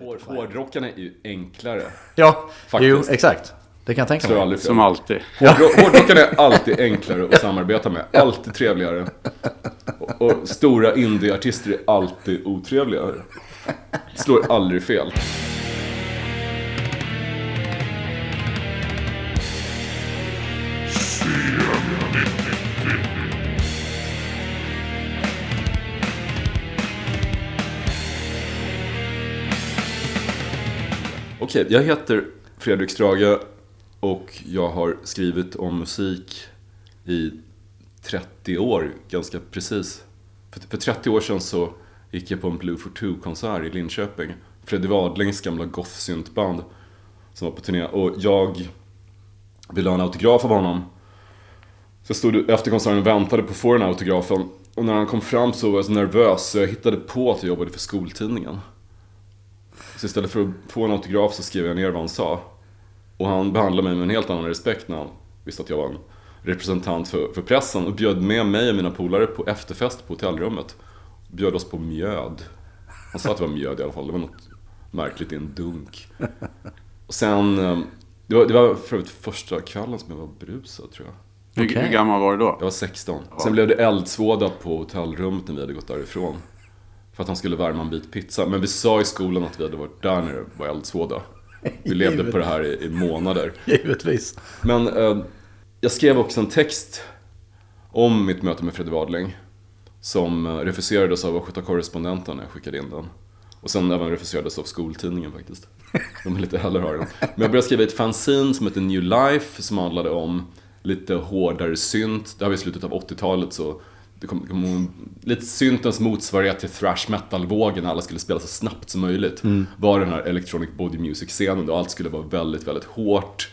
Hår, hårdrockarna är ju enklare. Ja, Faktiskt. jo, exakt. Det kan jag tänka Slår mig. aldrig fel. Som alltid. Hårdro- Hårdrockarna är alltid enklare att samarbeta med. Alltid trevligare. Och, och stora indieartister är alltid otrevligare. Slår aldrig fel. Okej, jag heter Fredrik Strage och jag har skrivit om musik i 30 år, ganska precis. För, för 30 år sedan så gick jag på en Blue for Two-konsert i Linköping. Freddy Wadlings gamla goth-syntband som var på turné. Och jag ville ha en autograf av honom. Så jag stod efter konserten och väntade på att få den här autografen. Och när han kom fram så var jag så nervös så jag hittade på att jag jobbade för skoltidningen. Så istället för att få en autograf så skrev jag ner vad han sa. Och han behandlade mig med en helt annan respekt när han visste att jag var en representant för, för pressen och bjöd med mig och mina polare på efterfest på hotellrummet. Bjöd oss på mjöd. Han sa att det var mjöd i alla fall, det var något märkligt i en dunk. Och sen, eh, det var, det var för övrigt första kvällen som jag var berusad tror jag. Hur, Okej. hur gammal var du då? Jag var 16. Sen blev det eldsvåda på hotellrummet när vi hade gått därifrån. För att han skulle värma en bit pizza. Men vi sa i skolan att vi hade varit där när det var eldsvåda. Vi levde på det här i, i månader. Givetvis. Men eh, jag skrev också en text om mitt möte med Freddy Wadling. Som eh, refuserades av Östgöta Correspondenten när jag skickade in den. Och sen även refuserades av skoltidningen faktiskt. De vill inte heller ha den. Men jag började skriva ett fanzine som heter New Life som handlade om lite hårdare synt. Det här var i slutet av 80-talet så det kom, kom lite syntens motsvarighet till thrash metal-vågen när alla skulle spela så snabbt som möjligt. Var den här electronic body music-scenen då allt skulle vara väldigt, väldigt hårt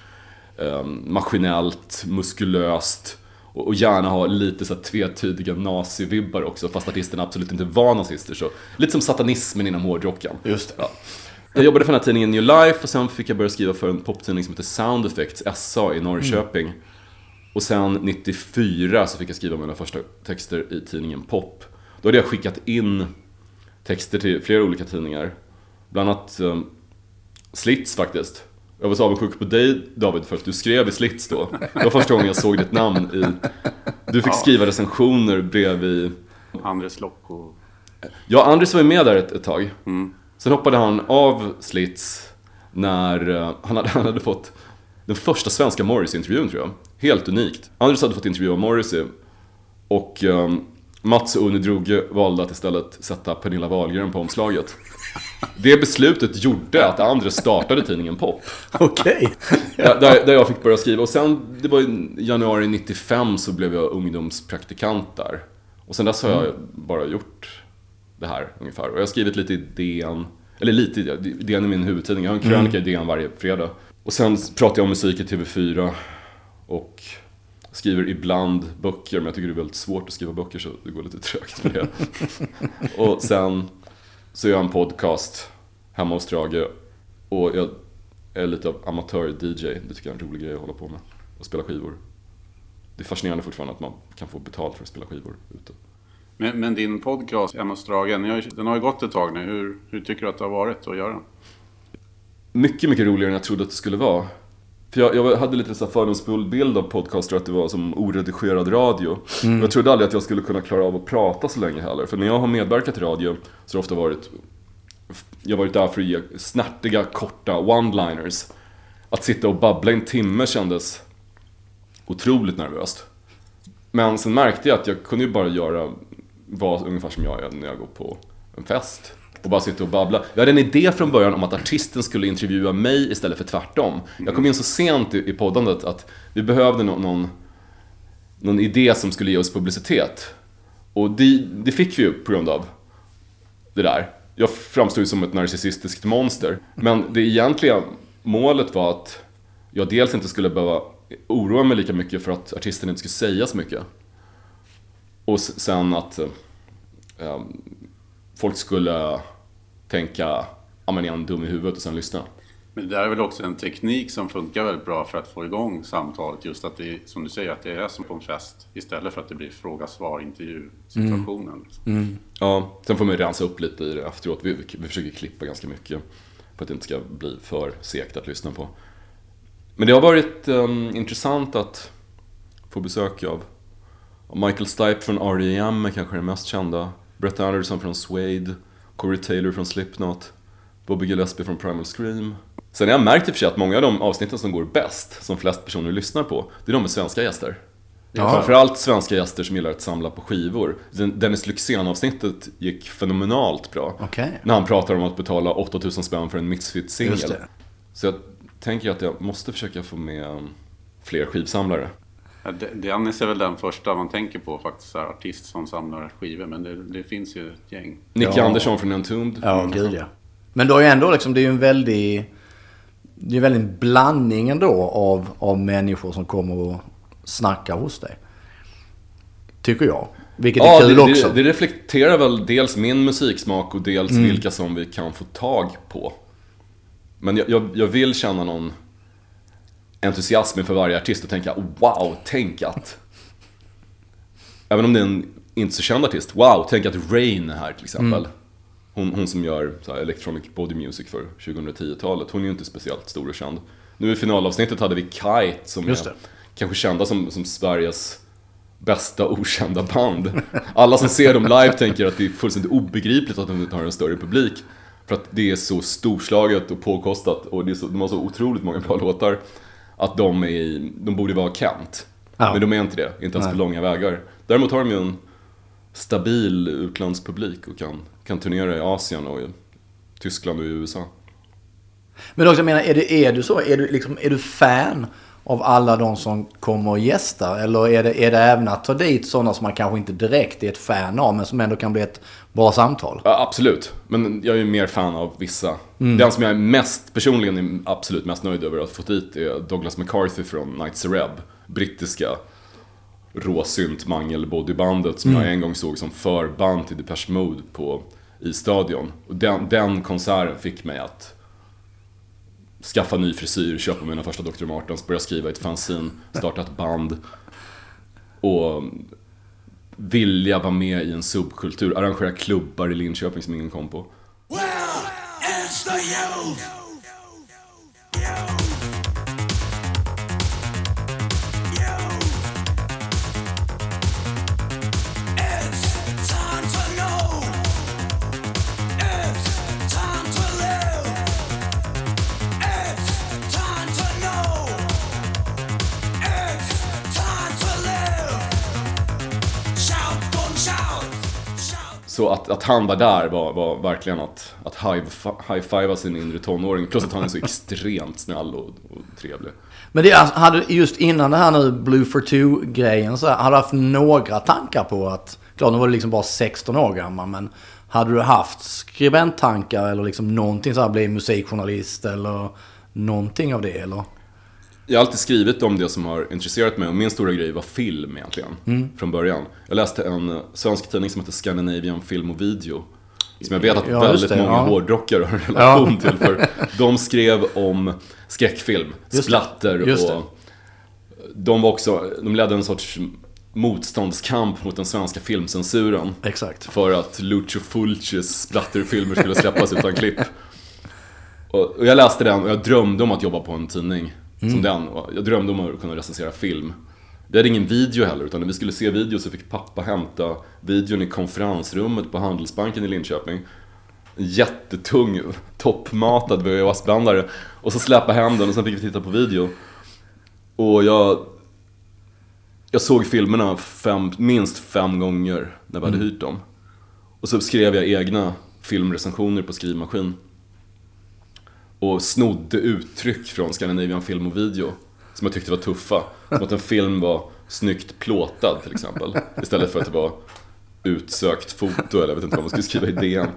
eh, maskinellt, muskulöst och, och gärna ha lite så här tvetydiga nazivibbar också fast artisterna absolut inte var nazister. Så, lite som satanismen inom hårdrocken. Just det. Ja. Jag jobbade för den här tidningen New Life och sen fick jag börja skriva för en poptidning som heter Sound Effects, SA i Norrköping. Och sen 94 så fick jag skriva mina första texter i tidningen Pop. Då hade jag skickat in texter till flera olika tidningar. Bland annat um, Slits faktiskt. Jag var så avundsjuk på dig David för att du skrev i Slits då. Det var första gången jag såg ditt namn i... Du fick skriva recensioner bredvid... Andres Lokko. Ja, Andres var ju med där ett, ett tag. Sen hoppade han av Slits när eh, han hade, han hade fått den första svenska Morrissey-intervjun tror jag. Helt unikt. Andres hade fått intervjua Morrissey och um, Mats och Unni Droge valde att istället sätta Pernilla Wahlgren på omslaget. Det beslutet gjorde att Andres startade tidningen Pop. Okej. Där, där där jag fick börja skriva. Och sen, det var i januari 95 så blev jag ungdomspraktikant där. Och sen dess har jag bara gjort det här ungefär. Och jag har skrivit lite i DN, eller lite i DN, DN är min huvudtidning. Jag har en krönika i DN varje fredag. Och sen pratar jag om musik i TV4. Och skriver ibland böcker, men jag tycker det är väldigt svårt att skriva böcker så det går lite trögt med det. och sen så gör jag en podcast hemma hos Strage. Och jag är lite av amatör-DJ. Det tycker jag är en rolig grej att hålla på med. Och spela skivor. Det är fascinerande fortfarande att man kan få betalt för att spela skivor ute. Men, men din podcast, Emma Stragen, ni har ju- den har ju gått ett tag nu. Hur, hur tycker du att det har varit att göra den? Mycket, mycket roligare än jag trodde att det skulle vara. För jag, jag hade lite så fördomsfull bild av podcaster att det var som oredigerad radio. Mm. Jag trodde aldrig att jag skulle kunna klara av att prata så länge heller. För när jag har medverkat i radio så har det ofta varit Jag har varit där för att ge snärtiga, korta one-liners. Att sitta och babbla en timme kändes otroligt nervöst. Men sen märkte jag att jag kunde ju bara göra vad, ungefär som jag gör när jag går på en fest. Och bara sitta och babbla. Jag hade en idé från början om att artisten skulle intervjua mig istället för tvärtom. Jag kom in så sent i, i poddandet att vi behövde nå- någon, någon idé som skulle ge oss publicitet. Och det, det fick vi ju på grund av det där. Jag framstod ju som ett narcissistiskt monster. Men det egentliga målet var att jag dels inte skulle behöva oroa mig lika mycket för att artisten inte skulle säga så mycket. Och sen att eh, eh folk skulle tänka, ja men är han dum i huvudet och sen lyssna. Men det där är väl också en teknik som funkar väldigt bra för att få igång samtalet. Just att det, som du säger, att det är som på en fest. Istället för att det blir fråga-svar, intervju-situationen. Ja, sen får man ju rensa upp lite i det efteråt. Vi, vi försöker klippa ganska mycket. För att det inte ska bli för segt att lyssna på. Men det har varit um, intressant att få besök av Michael Stipe från R.E.M. är kanske den mest kända. Brett Anderson från Suede. Corey Taylor från Slipknot. Bobby Gillespie från Primal Scream. Sen har jag märkt i och för sig att många av de avsnitten som går bäst, som flest personer lyssnar på, det är de med svenska gäster. Ja. Framförallt svenska gäster som gillar att samla på skivor. Den- Dennis Lyxzén-avsnittet gick fenomenalt bra. Okej. När han pratar om att betala 8000 spänn för en Misfit-singel. det. Så jag tänker att jag måste försöka få med um, fler skivsamlare. Dennis är väl den första man tänker på faktiskt, så här, artist som samlar skivor. Men det, det finns ju ett gäng. Nicky Ja. Andersson från Entombed. Ja, gud ja. Men då är ju ändå liksom, det är ju en väldig... Det är ju en väldig blandning ändå av, av människor som kommer och snackar hos dig. Tycker jag. Vilket är Ja, kul det, också. det, det reflekterar väl dels min musiksmak och dels Mm. vilka som vi kan få tag på. Men jag, jag, jag vill känna någon entusiasm inför varje artist och tänka wow, tänk att... Även om det är en inte så känd artist, wow, tänk att Rain är här till exempel. Mm. Hon, hon som gör så här, electronic body music för 2010-talet, hon är ju inte speciellt stor och känd. Nu i finalavsnittet hade vi Kite som Just är det. kanske kända som, som Sveriges bästa okända band. Alla som ser dem live tänker att det är fullständigt obegripligt att de inte har en större publik. För att det är så storslaget och påkostat och det är så, de har så otroligt många bra låtar. Att de, är, i- de borde vara Kent. Ja. Men de är inte det, inte ens Nej. på långa vägar. Däremot har de ju en stabil utlandspublik och kan, kan turnera i Asien och i Tyskland och i USA. Men också, jag menar, är, det, är du så? Är du, liksom, är du fan av alla de som kommer och gästar? Eller är det, är det även att ta dit sådana som man kanske inte direkt är ett fan av, men som ändå kan bli ett bra samtal? Ja, absolut, men jag är ju mer fan av vissa. Den som jag är mest, personligen är absolut mest nöjd över att få dit är Douglas McCarthy från Night Cereb. Brittiska råsynt mangelbodybandet som jag en gång såg som förband till Depeche Mode på, i stadion. Och den, den konserten fick mig att skaffa ny frisyr, köpa mina första Dr. Martens, börja skriva ett fanzine, starta ett band. Och vilja vara med i en subkultur, arrangera klubbar i Linköping som ingen kom på. Well, it's the youth. Så att, att han var där var, var verkligen att, att high- high-fivea sin inre tonåring. Plus att han är så extremt snäll och, och trevlig. Men det, alltså, hade just innan det här nu Blue for Two-grejen så hade du haft några tankar på att, klart nu var du liksom bara 16 år gammal, men hade du haft skribenttankar eller liksom någonting så här, bli musikjournalist eller någonting av det eller? Jag har alltid skrivit om det som har intresserat mig och min stora grej var film egentligen. Från början. Jag läste en svensk tidning som heter Scandinavian Film och Video. Som jag vet att Ja, just väldigt det, många ja. hårdrockare har en relation till. För de skrev om skräckfilm, det, splatter just det. och de var också, de ledde en sorts motståndskamp mot den svenska filmcensuren. Exakt. För att Lucio Fulcis splatterfilmer skulle släppas utan klipp. Och jag läste den och jag drömde om att jobba på en tidning som den. Jag drömde om att kunna recensera film. Vi hade ingen video heller, utan när vi skulle se video så fick pappa hämta videon i konferensrummet på Handelsbanken i Linköping. En jättetung, toppmatad VHS-blandare. Och så släpa hem den och sen fick vi titta på video. Och jag... Jag såg filmerna fem, minst fem gånger när vi hade hyrt dem. Och så skrev jag egna filmrecensioner på skrivmaskin. Och snodde uttryck från Scandinavian Film och Video. Som jag tyckte var tuffa. Som att en film var snyggt plåtad till exempel. Istället för att det var utsökt foto eller jag vet inte vad man skulle skriva i DN.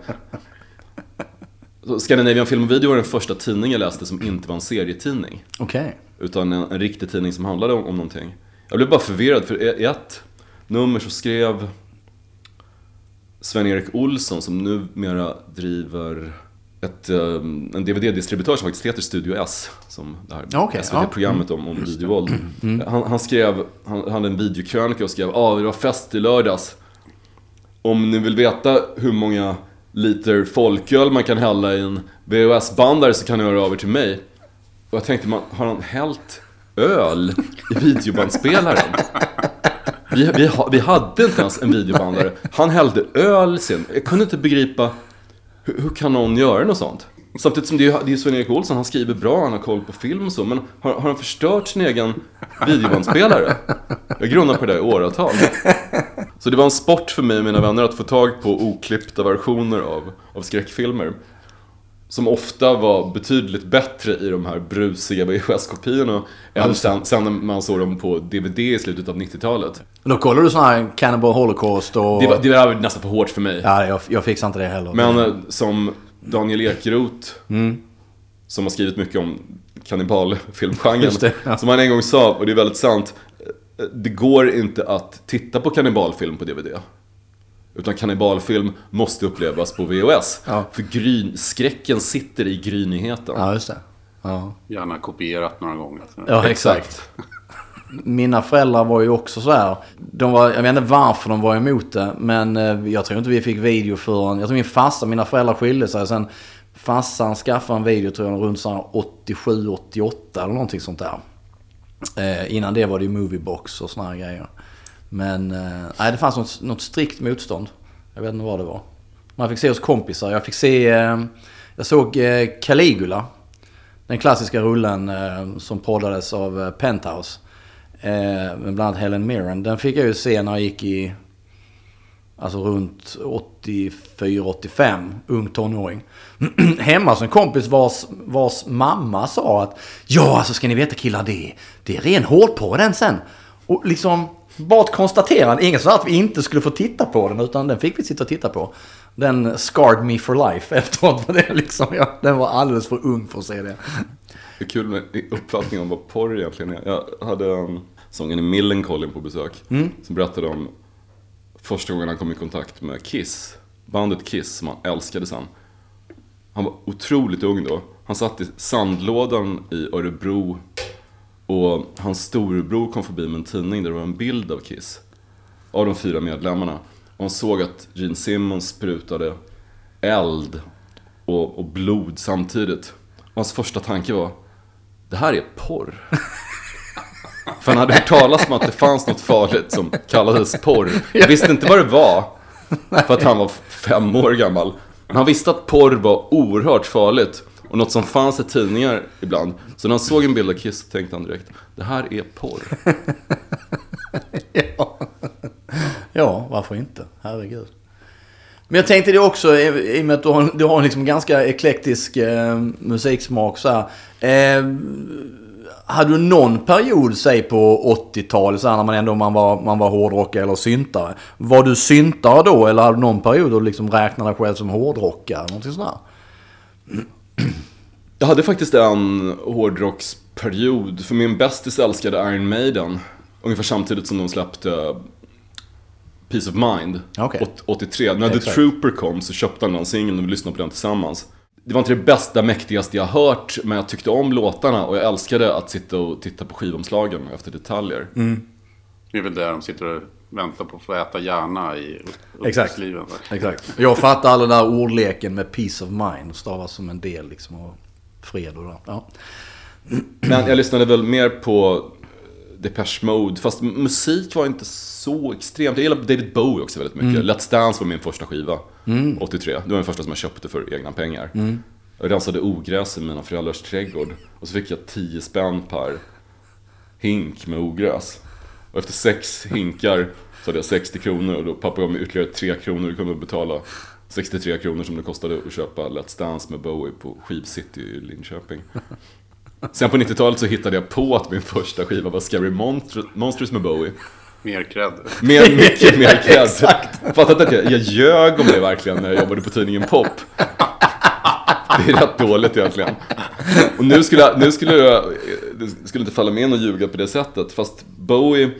Scandinavian Film och Video var den första tidningen jag läste som inte var en serietidning. Okej. Utan en, en riktig tidning som handlade om, om någonting. Jag blev bara förvirrad för i ett nummer så skrev Sven-Erik Olsson som numera driver ett, eh, en DVD-distributör som faktiskt heter Studio S. Som det här ja. SVT-programmet om, om videovåld. Han, han skrev, han hade en videokrönika och skrev ah, det var fest i lördags. Om ni vill veta hur många liter folköl man kan hälla i en VHS-bandare så kan ni höra av er till mig. Och jag tänkte, man, har han hällt öl i videobandspelaren? Vi, vi, vi hade inte ens en videobandare. Han hällde öl sen. Jag kunde inte begripa, hur, hur kan någon göra något sånt? Samtidigt som det är, det är Sven-Erik Olsson, han skriver bra, han har koll på film och så. Men har, har han förstört sin egen videobandspelare? Jag grunnar på det i åratal. Så det var en sport för mig och mina vänner att få tag på oklippta versioner av, av skräckfilmer. Som ofta var betydligt bättre i de här brusiga VHS-kopiorna än sen, sen när man såg dem på DVD i slutet av 90-talet. Då kollar du sån här Cannibal Holocaust och... Det var, det var nästan för hårt för mig. Ja, jag, jag fixar inte det heller. Men eh, som Daniel Ekeroth, som har skrivit mycket om kannibalfilmgenren, ja. som han en gång sa, och det är väldigt sant, eh, det går inte att titta på kannibalfilm på DVD. Utan kannibalfilm måste upplevas på VHS. Ja. För gryn, skräcken sitter i grynigheten. Ja, just det. Ja. Gärna kopierat några gånger. Ja, exakt. Mina föräldrar var ju också så här. De var, jag vet inte varför de var emot det. Men eh, jag tror inte vi fick video förrän... Jag tror min farsa, mina föräldrar skilde sig. Sen farsan skaffade en video tror jag runt så här 87, 88 eller någonting sånt där. Eh, innan det var det ju Moviebox och såna här grejer. Men eh, nej, det fanns något, något strikt motstånd. Jag vet inte vad det var. Man fick se hos kompisar. Jag fick se... Eh, jag såg eh, Caligula. Den klassiska rullen som poddades av Penthouse. Med bland annat Helen Mirren. Den fick jag ju se när jag gick i... Alltså runt 84-85. Ung tonåring. Hemma hos en kompis vars, vars mamma sa att Ja, alltså ska ni veta killar, det, det är ren hårdporr den sen. Och liksom bara ett konstaterande. Ingen sa att vi inte skulle få titta på den, utan den fick vi sitta och titta på. Den scarred me for life efteråt. För det liksom, ja, den var alldeles för ung för att se det. Det är kul med uppfattning om vad porr egentligen är. Jag hade en sången i Millencolin på besök. Som berättade om första gången han kom i kontakt med Kiss. Bandet Kiss som han älskade sen. Han var otroligt ung då. Han satt i sandlådan i Örebro. Och hans storebror kom förbi med en tidning där det var en bild av Kiss. Av de fyra medlemmarna. Och han såg att Gene Simmons sprutade eld och, och blod samtidigt. Och hans första tanke var, det här är porr. För han hade hört talas om att det fanns något farligt som kallades porr. Han visste inte vad det var, för att han var fem år gammal. Men han visste att porr var oerhört farligt. Och något som fanns i tidningar ibland. Så när han såg en bild av Kiss så tänkte han direkt, det här är porr. Ja. ja, varför inte? Herregud. Men jag tänkte det också, i och med att du har, du har en liksom ganska eklektisk eh, musiksmak så här. Eh, hade du någon period, säg på 80-talet, när man ändå man var, man var hårdrockare eller syntare. Var du syntare då eller hade du någon period då du liksom räknade dig själv som hårdrockare? Någonting sånt där? Jag hade faktiskt en hårdrocksperiod, för min bästis älskade Iron Maiden. Ungefär samtidigt som de släppte Peace of Mind, åt- 83. När The Exakt. Trooper kom så köpte han den singeln och vi lyssnade på den tillsammans. Det var inte det bästa, mäktigaste jag hört, men jag tyckte om låtarna och jag älskade att sitta och titta på skivomslagen efter detaljer. Det är väl där de sitter och väntar på att få äta hjärna i Exakt. uppväxtlivet. Exakt. Jag fattar all den där ordleken med peace of mind. Stavas som en del liksom och det där. Ja. Men jag lyssnade väl mer på Depeche Mode, fast musik var inte så extremt. Jag gillade David Bowie också väldigt mycket. Let's Dance var min första skiva, 83. Det var den första som jag köpte för egna pengar. Jag rensade ogräs i mina föräldrars trädgård. Och så fick jag 10 spänn per hink med ogräs. Och efter sex hinkar så hade jag 60 kronor och då pappa gav mig ytterligare 3 kronor och kunde betala 63 kronor som det kostade att köpa Let's Dance med Bowie på Skivcity i Linköping. Sen på 90-talet så hittade jag på att min första skiva var Scary Monsters, Monsters med Bowie. Mer cred. Mer, mycket mer cred. Fattat att jag, jag ljög om det verkligen när jag jobbade på tidningen Pop. Det är rätt dåligt egentligen. Och nu skulle, jag, nu skulle jag, det skulle inte falla mig in att ljuga på det sättet. Fast Bowie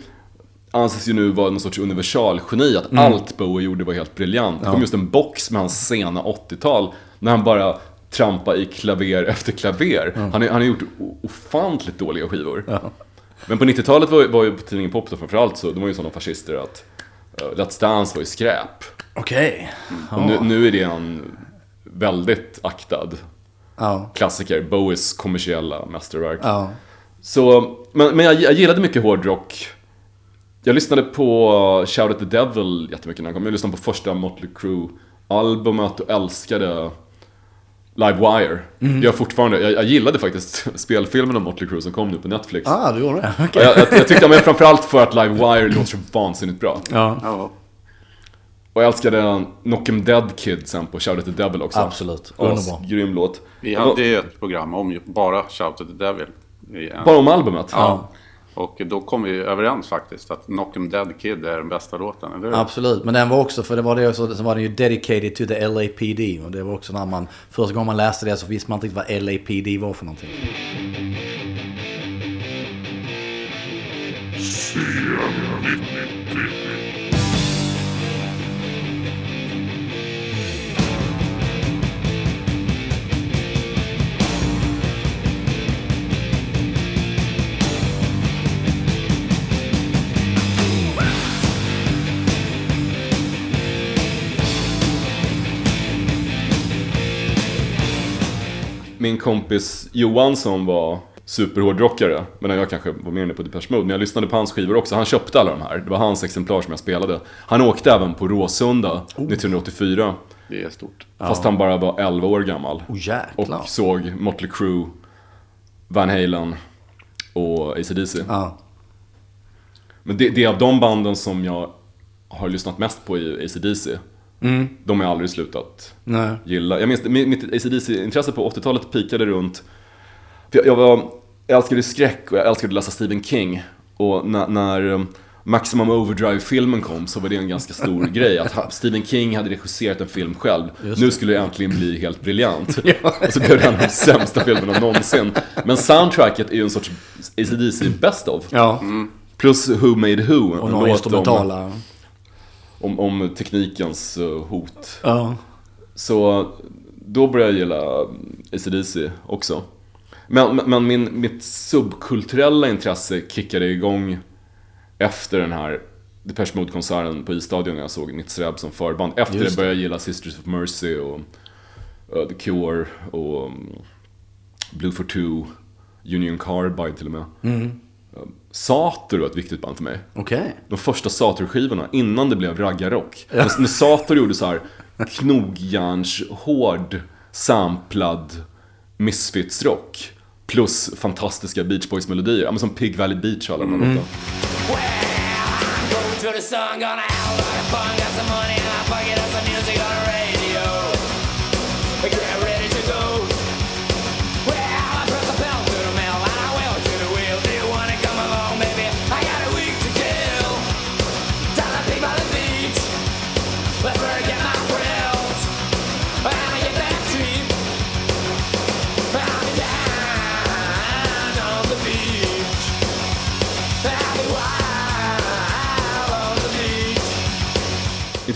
anses ju nu vara någon sorts universalgeni. Att allt Bowie gjorde var helt briljant. Det kom just en box med hans sena 80-tal. När han bara trampade i klaver efter klaver. Han, är- han har gjort ofantligt dåliga skivor. Men på 90-talet var, var ju på tidningen Pop då framförallt så, de var ju sådana fascister att uh, Let's Dance var ju skräp. Okej. Och nu, nu är det en väldigt aktad Ja. klassiker. Bowies kommersiella mästerverk. Ja. Så, men, men jag, jag gillade mycket hårdrock. Jag lyssnade på Shout at the Devil jättemycket när den kom. Jag lyssnade på första Motley Crue-albumet och älskade Livewire. Mm. Jag fortfarande, jag, jag gillade faktiskt spelfilmen om Motley Crue som kom nu på Netflix. Ah, du gjorde det? Okej. Jag, jag, jag tyckte, men framförallt för att Livewire låter så vansinnigt bra. Ja. Ja, Och jag älskade Knock 'em Dead Kid sen på Shout at the Devil också. Absolut. Underbar. Grym låt. vi hade ju ett program om bara Shout at the Devil. Bara om albumet? Ja. Och då kom vi överens faktiskt att Knock 'em Dead Kid är den bästa låten, eller hur? Absolut, men den var också, för det var det också, så var den ju dedicated to the LAPD. Och det var också när man, första gången man läste det så visste man inte riktigt vad LAPD var för någonting. Min kompis Johan som var superhårdrockare, men jag kanske var mer inne på Depeche Mode, men jag lyssnade på hans skivor också. Han köpte alla de här, det var hans exemplar som jag spelade. Han åkte även på Råsunda 1984, Det är stort. fast han bara var 11 år gammal. Oh jäklar. Och såg Motley Crue, Van Halen och AC/DC. Ja. Men det, det är av de banden som jag har lyssnat mest på i AC/DC. De har jag aldrig slutat Nej. gilla. Jag minns mitt AC/DC-intresse på 80-talet pikade runt... För jag, jag, var, jag älskade skräck och jag älskade att läsa Stephen King. Och när, när um, Maximum Overdrive-filmen kom så var det en ganska stor grej. Att Stephen King hade regisserat en film själv. Nu skulle det äntligen bli helt briljant. Och så blev det en av de sämsta filmerna någonsin. Men soundtracket är ju en sorts AC/DC best of. Ja. Plus Who Made Who. Och några instrumentala. Om, om, om teknikens uh, hot. Ja. Så då började jag gilla ACDC också. Men, men- min, mitt subkulturella intresse kickade igång efter den här Depeche Mode-konserten på Isstadion när jag såg Nitzreb som förband. Efter Just det det. började jag gilla Sisters of Mercy och uh, The Cure och um, Blue for Two, Union Carbide till och med. Mm. Sator var ett viktigt band för mig Okej. de första Sator-skivorna innan det blev raggarrock. När, när Sator gjorde så här knogjärnshård, samplad Misfits-rock. Plus fantastiska Beach Boys-melodier. Ja, men som Pig Valley Beach och alla de här låtarna.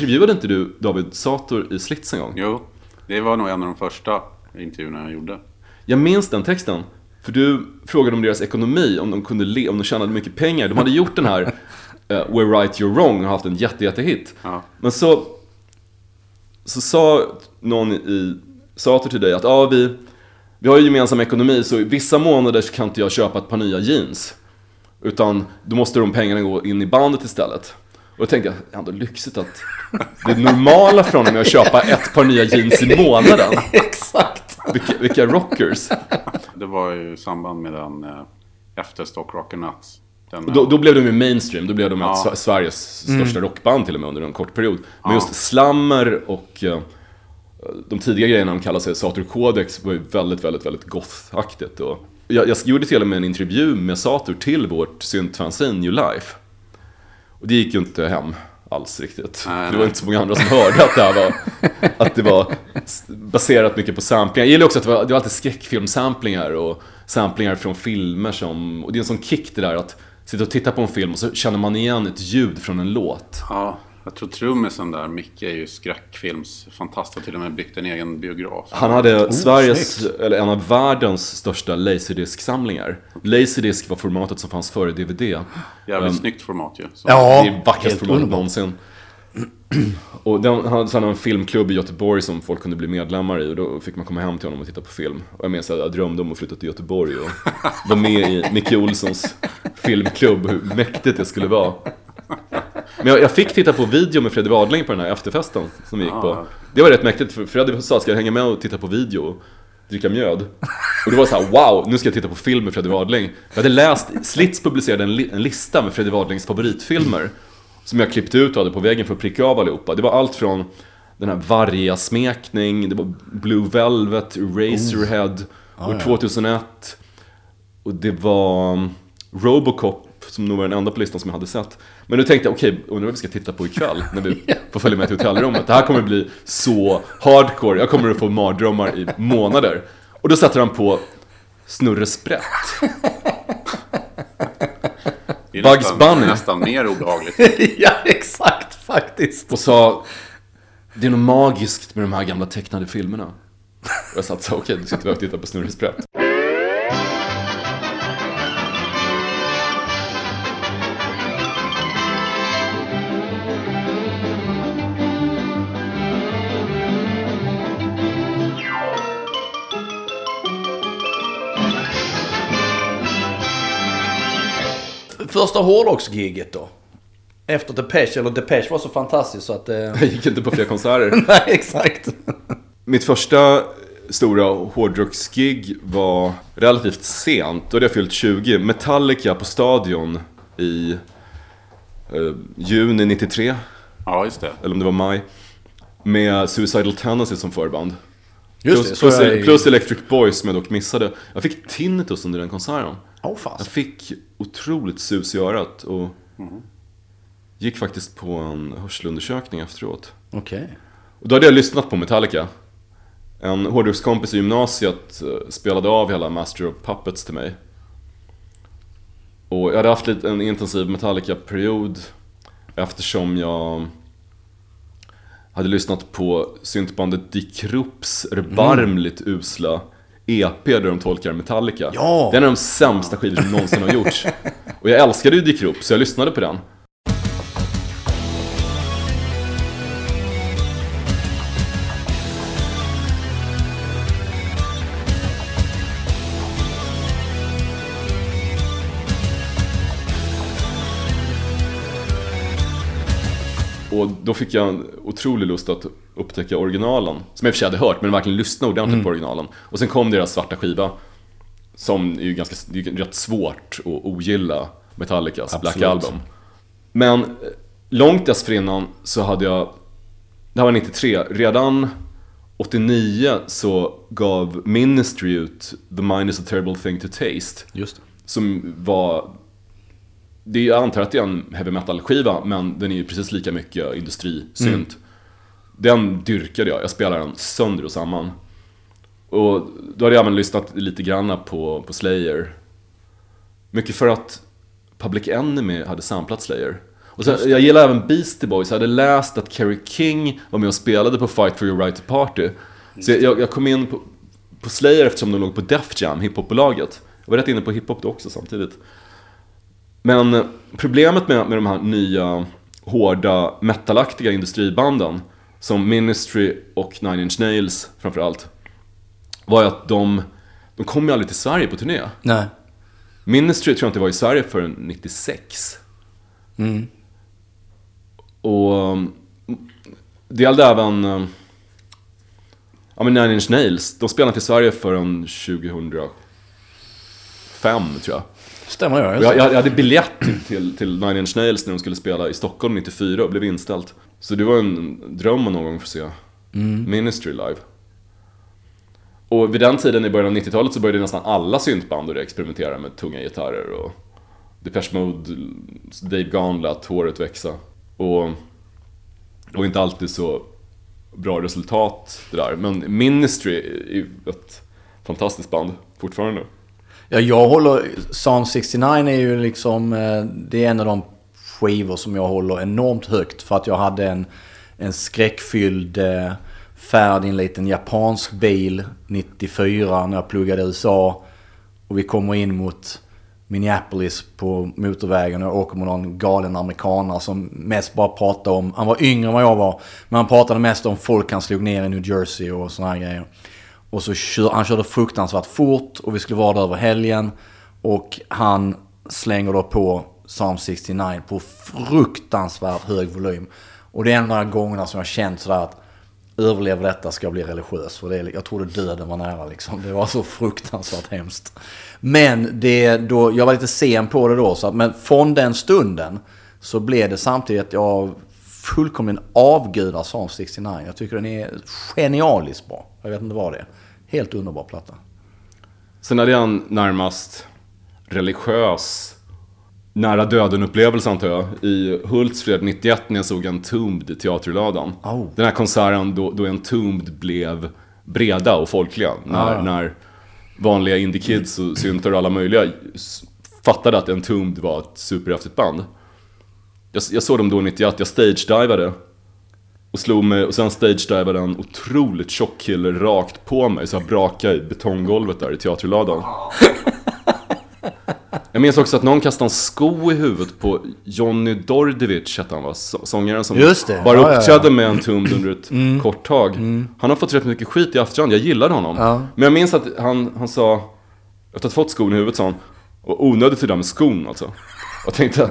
Intervjuade inte du David Sator i Slits en gång? Jo, det var nog en av de första intervjuerna jag gjorde. Jag minns den texten. För du frågade om deras ekonomi, om de kunde le, om de tjänade mycket pengar. De hade gjort den här eh, We're Right You're Wrong och haft en jätte, jättehit. Ja. Men så, så sa någon i Sator till dig att ja, vi, vi har ju gemensam ekonomi så i vissa månader så kan inte jag köpa ett par nya jeans. Utan då måste de pengarna gå in i bandet istället. Och då tänkte jag, ändå lyxigt att det normala för honom är att köpa ett par nya jeans i månaden. Exakt. Vilka, vilka rockers. Det var ju i samband med den eh, efter Stock Rock and Nuts. Den, Då, då blev de ju mainstream, då blev de Ja. ett Sver- Sveriges största rockband till och med under en kort period. Men just Slammer och eh, de tidiga grejerna de kallar sig Sator Codex var ju väldigt, väldigt, väldigt goth-aktigt. Jag, jag gjorde till och med en intervju med Sator till vårt syntfanzine New Life. Och det gick ju inte hem alls riktigt. Nej, det nej. var inte så många andra som hörde att det här var, att det var baserat mycket på samplingar. Jag gillar också att det var, det var alltid skräckfilmsamplingar och samplingar från filmer som, och det är en sån kick det där att sitta och titta på en film och så känner man igen ett ljud från en låt. Ja, jag tror trummisen där, Micke, är ju skräckfilms fantast och till och med byggt en egen biograf. Han hade Sveriges, snyggt. eller en av världens största Laserdisc-samlingar. Laserdisc var formatet som fanns före DVD. Jävligt Um, snyggt format ju. Så. Ja, det är vackraste helt formatet underbart. någonsin. Och den, han hade en filmklubb i Göteborg som folk kunde bli medlemmar i och då fick man komma hem till honom och titta på film. Och jag minns att jag drömde om att flytta till Göteborg och vara med i Micke Olssons filmklubb, hur mäktigt det skulle vara. Men jag, jag fick titta på video med Fredrik Wadling på den här efterfesten som vi gick på. Det var rätt mäktigt för Fredrik sa, ska jag hänga med och titta på video dricka mjöd? Och det var så här, wow, nu ska jag titta på film med Fredrik Wadling. Jag hade läst, Slits publicerade en, li, en lista med Fredrik Wadlings favoritfilmer. Som jag klippte ut och hade på väggen för att pricka av allihopa. Det var allt från den här Varga-smekning, det var Blue Velvet, Razorhead, år 2001. Och det var um, Robocop, som nog var den enda på listan som jag hade sett. Men nu tänkte jag, okej, undrar vad vi ska titta på ikväll när vi får följa med till hotellrummet. Det här kommer bli så hardcore, jag kommer att få mardrömmar i månader. Och då sätter han på Snurre Sprätt. Det är Bugs nästan, Bunny. nästan mer obehagligt. ja, exakt faktiskt. Och sa, det är något magiskt med de här gamla tecknade filmerna. Och jag satt så, okej, nu sitter vi och tittar på Snurre Sprätt. Första hårdrocksgiget då? Efter Depeche, eller Depeche var så fantastiskt så att... Eh... Jag gick inte på fler konserter. Nej, exakt. Mitt första stora hårdrocksgig var relativt sent. Då hade jag fyllt 20. Metallica på Stadion i eh, juni 93. Ja, just det. Eller om det var maj. Med Suicidal Tendency som förband. Just plus, det, plus, jag plus Electric Boys som jag dock missade. Jag fick tinnitus under den konserten. Åh fan. Jag fick otroligt sus i örat och gick faktiskt på en hörselundersökning efteråt. Okej. Och då hade jag lyssnat på Metallica. En hårdrockskompis i gymnasiet eh, spelade av hela Master of Puppets till mig. Och jag hade haft lite, en intensiv Metallica-period eftersom jag hade lyssnat på syntbandet Die Krupps erbarmligt usla EP där de tolkar Metallica. Ja! Det är en av de sämsta skivor som någonsin har gjorts. Och jag älskade ju Die Krupp, så jag lyssnade på den. Och då fick jag en otrolig lust att upptäcka originalen. Som jag i och för sig hade hört, men verkligen lyssna ordentligt på originalen. Och sen kom deras svarta skiva. Som är ju ganska, det är rätt svårt att ogilla Metallicas Black Absolut. Album. Men eh, långt dessförinnan så hade jag, det här var 93, redan 89 så gav Ministry ut The Mind is a terrible thing to taste. Just det. Som var... Det är, jag antar att det är en heavy metal-skiva, men den är ju precis lika mycket industrisynt. Den dyrkade jag, jag spelade den sönder och samman. Och då hade jag även lyssnat lite grann på, på Slayer. Mycket för att Public Enemy hade samplat Slayer. Och sen, jag gillar även Beastie Boys, jag hade läst att Kerry King var med och spelade på Fight for your right to party. Så jag, jag kom in på, på Slayer eftersom de låg på Def Jam, hiphopbolaget. Jag var rätt inne på hiphop då också samtidigt. Men problemet med, med de här nya hårda metalaktiga industribanden som Ministry och Nine Inch Nails framförallt var ju att de, de kom ju aldrig till Sverige på turné. Nej. Ministry tror jag inte var i Sverige förrän 96. Och um, det gällde även ja, men Nine Inch Nails. De spelade inte i Sverige förrän 2005 tror jag. Stämmer jag. Och jag, jag hade biljett till, till, till Nine Inch Nails när de skulle spela i Stockholm 94 och blev inställt. Så det var en dröm att någon gång få se Ministry live. Och vid den tiden i början av 90-talet så började nästan alla syntband att experimentera med tunga gitarrer och Depeche Mode, Dave Gahan lät håret växa. Och var inte alltid så bra resultat det där. Men Ministry är ju ett fantastiskt band fortfarande. Ja, jag håller... Psalm 69 är ju liksom... Eh, det är en av de skivor som jag håller enormt högt. För att jag hade en, en skräckfylld eh, färd i en liten japansk bil 94 när jag pluggade i USA. Och vi kommer in mot Minneapolis på motorvägen och jag åker med någon galen amerikanare som mest bara pratade om, han var yngre än vad jag var, men han pratade mest om folk han slog ner i New Jersey och sådana här grejer. Och så kör, han körde fruktansvärt fort och vi skulle vara där över helgen. Och han slänger då på Psalm 69 på fruktansvärt hög volym. Och det är en av de gångerna som jag känt sådär att överlever detta ska jag bli religiös. För det är, jag trodde döden var nära liksom. Det var så fruktansvärt hemskt. Men det, då, jag var lite sen på det då. Så att, men från den stunden så blev det samtidigt att jag fullkomligen avgudar Psalm 69. Jag tycker den är genialiskt bra. Jag vet inte vad det är. Helt underbar platta. Sen hade jag en närmast religiös nära döden-upplevelse antar jag. I Hultsfred 91 när jag såg Entombed i Teaterladan. Oh. Den här konserten då, då Entombed blev breda och folkliga. När, Ah. när vanliga indie-kids och syntar och alla möjliga fattade att Entombed var ett superhäftigt band. Jag, jag såg dem då 91, jag stage-divade. Och slog mig, och sen stage-divade en otroligt tjock kille rakt på mig så jag brakade i betonggolvet där i teaterladan. Jag minns också att någon kastade en sko i huvudet på Johnny Dordevic, hette han va? Så- Sångaren som Just det. bara Ja, ja, ja. uppträdde med en tum under ett kort tag. Han har fått rätt mycket skit i efterhand, jag gillade honom. Ja. Men jag minns att han, han sa, efter att ha fått skon i huvudet sa han, och onödigt det där med skon alltså. Och tänkte,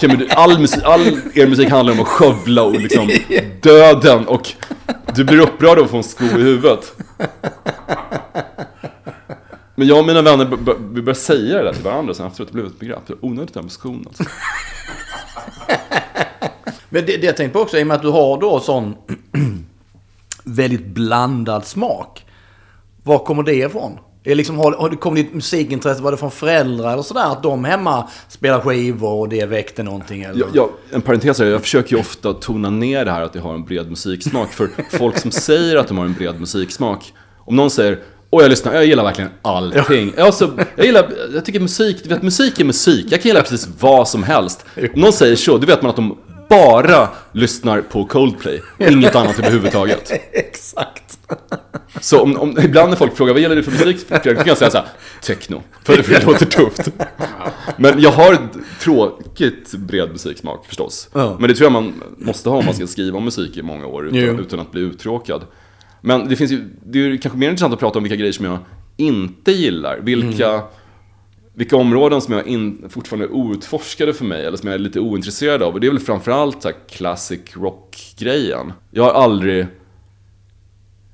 okej men du, all, musik, all er musik handlar om att skövla och liksom döden och du blir upprörd av att få en sko i huvudet. Men jag och mina vänner, vi började säga det där till varandra sen efteråt, det blev ett begrepp. Onödigt det här med skon alltså. Men det, det jag tänkte på också, i och med att du har då sån väldigt blandad smak. Var kommer det ifrån? Är liksom, har, har, kom ditt musikintresse, var det från föräldrar eller sådär? Att de hemma spelar skivor och det väckte någonting? Eller? Jag, jag, en parentes här, jag försöker ju ofta tona ner det här att jag har en bred musiksmak. För folk som säger att de har en bred musiksmak, om någon säger Åh jag lyssnar, jag gillar verkligen allting. Ja. Alltså, jag, gillar, jag tycker musik, du vet musik är musik. Jag kan gilla precis vad som helst. Om någon säger så, då vet man att de bara lyssnar på Coldplay. Inget annat överhuvudtaget. Exakt. Så om, om, ibland när folk frågar vad gillar du för musik? Då kan jag säga så här, techno. För det, för det låter tufft. Men jag har ett tråkigt bred musiksmak förstås. Ja. Men det tror jag man måste ha om man ska skriva om musik i många år Jo. utan, utan att bli uttråkad. Men det finns ju, det är ju kanske mer intressant att prata om vilka grejer som jag inte gillar. Vilka, vilka områden som jag in, fortfarande är outforskade för mig eller som jag är lite ointresserad av. Och det är väl framförallt så här classic rock-grejen. Jag har aldrig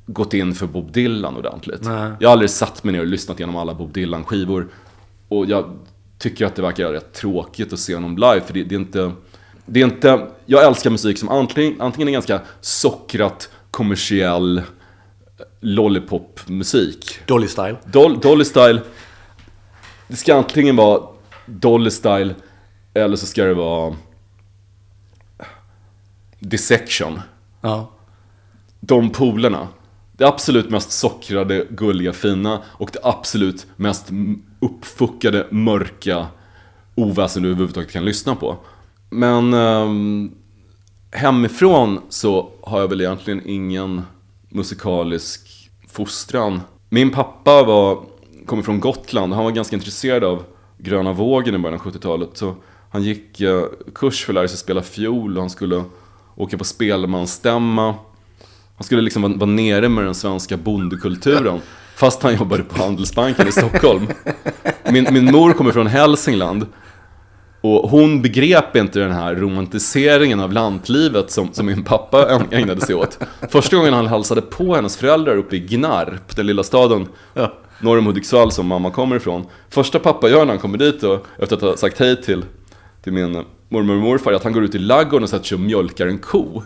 gått in för Bob Dylan ordentligt. Nej. Jag har aldrig satt mig ner och lyssnat igenom alla Bob Dylan-skivor. Och jag tycker att det verkar rätt tråkigt att se honom live, för det, det är inte... Det är inte... Jag älskar musik som antingen, antingen är ganska sockrat, kommersiell lollipop-musik. Dolly Style. Dol, Dolly Style, det ska antingen vara Dolly Style, eller så ska det vara Dissection Ja. de polerna. Det absolut mest sockrade, gulliga, fina och det absolut mest uppfuckade, mörka oväsen du överhuvudtaget kan lyssna på. Men eh, hemifrån så har jag väl egentligen ingen musikalisk fostran. Min pappa var, kom från Gotland, han var ganska intresserad av gröna vågen i början av 70-talet. Så han gick eh, kurs för att lära sig spela fiol och han skulle åka på spelmansstämma. Han skulle liksom vara vara nere med den svenska bondekulturen. Fast han jobbade på Handelsbanken i Stockholm. Min, min mor kommer från Hälsingland. Och hon begrep inte den här romantiseringen av lantlivet som, som min pappa äg- ägnade sig åt. Första gången han hälsade på hennes föräldrar uppe i Gnarp, den lilla staden Ja. norr om Hudiksvall som mamma kommer ifrån. Första pappa gör när han kommer dit och efter att ha sagt hej till, till min mormor och morfar att han går ut i ladugården och sätter sig och mjölkar en ko.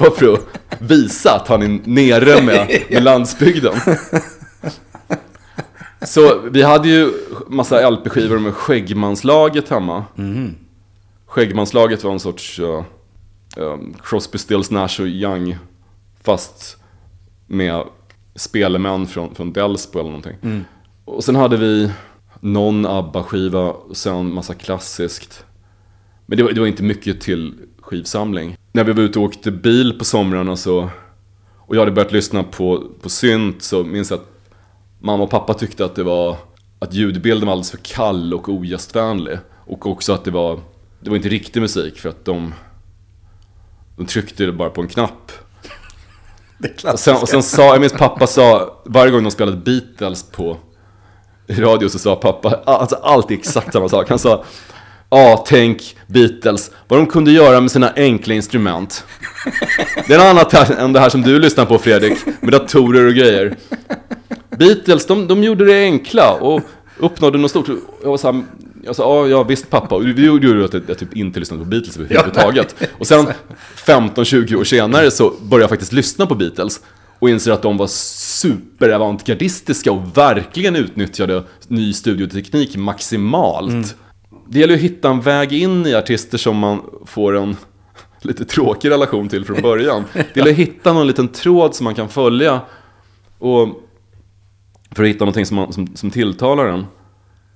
Bara för att visa att han är nere med, med landsbygden. Så vi hade ju massa LP-skivor med Skäggmanslaget hemma. Skäggmanslaget var en sorts uh, um, Crosby, Stills, Nash och Young. Fast med spelemän från, från Delsbo eller någonting. Och sen hade vi någon ABBA-skiva och sen massa klassiskt. Men det var, det var inte mycket till skivsamling. När vi var ute och åkte bil på somrarna så och jag hade börjat lyssna på, på synt så minns jag att mamma och pappa tyckte att det var att ljudbilden var alldeles för kall och ogästvänlig. Och också att det var, det var inte riktig musik för att de, de tryckte bara på en knapp. Det Och sen, och sen sa, jag minns pappa sa, varje gång de spelade Beatles på radio så sa pappa, alltså alltid exakt samma sak. Han sa, ja tänk Beatles, vad de kunde göra med sina enkla instrument. Det är något annat än det här som du lyssnar på Fredrik, med datorer och grejer. Beatles, de, de gjorde det enkla och uppnådde något stort. Jag var så här, jag sa, ja, ja visst pappa. Och det gjorde att jag, typ inte lyssnade på Beatles överhuvudtaget. Och sen 15-20 år senare så började jag faktiskt lyssna på Beatles. Och inser att de var superavantgardistiska och verkligen utnyttjade ny studioteknik maximalt. Det gäller ju att hitta en väg in i artister som man får en lite tråkig relation till från början. Det gäller att hitta någon liten tråd som man kan följa. Och för att hitta någonting som, man, som, som tilltalar en.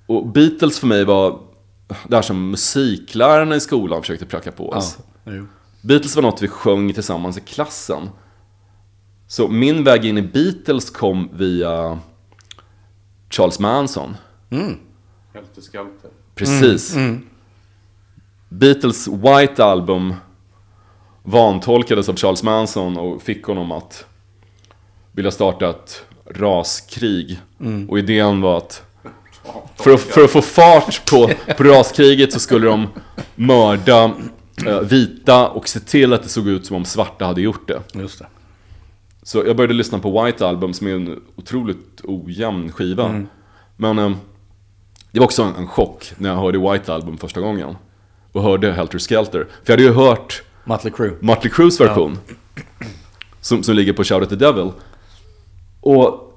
Och Beatles för mig var det här som musiklärarna i skolan försökte pracka på oss. Ja. Beatles var något vi sjöng tillsammans i klassen. Så min väg in i Beatles kom via Charles Manson. Helter Skelter. Precis. Beatles White Album vantolkades av Charles Manson och fick honom att vilja starta ett raskrig. Och idén var att för att, för att få fart på, på raskriget så skulle de mörda eh, vita och se till att det såg ut som om svarta hade gjort det. Just det. Så jag började lyssna på White Album som är en otroligt ojämn skiva. Men eh, det var också en, en chock när jag hörde White Album första gången. Och hörde Helter Skelter. För jag hade ju hört Mötley Crüe. Mötley Crues version. Som, som ligger på Shout at the Devil. Och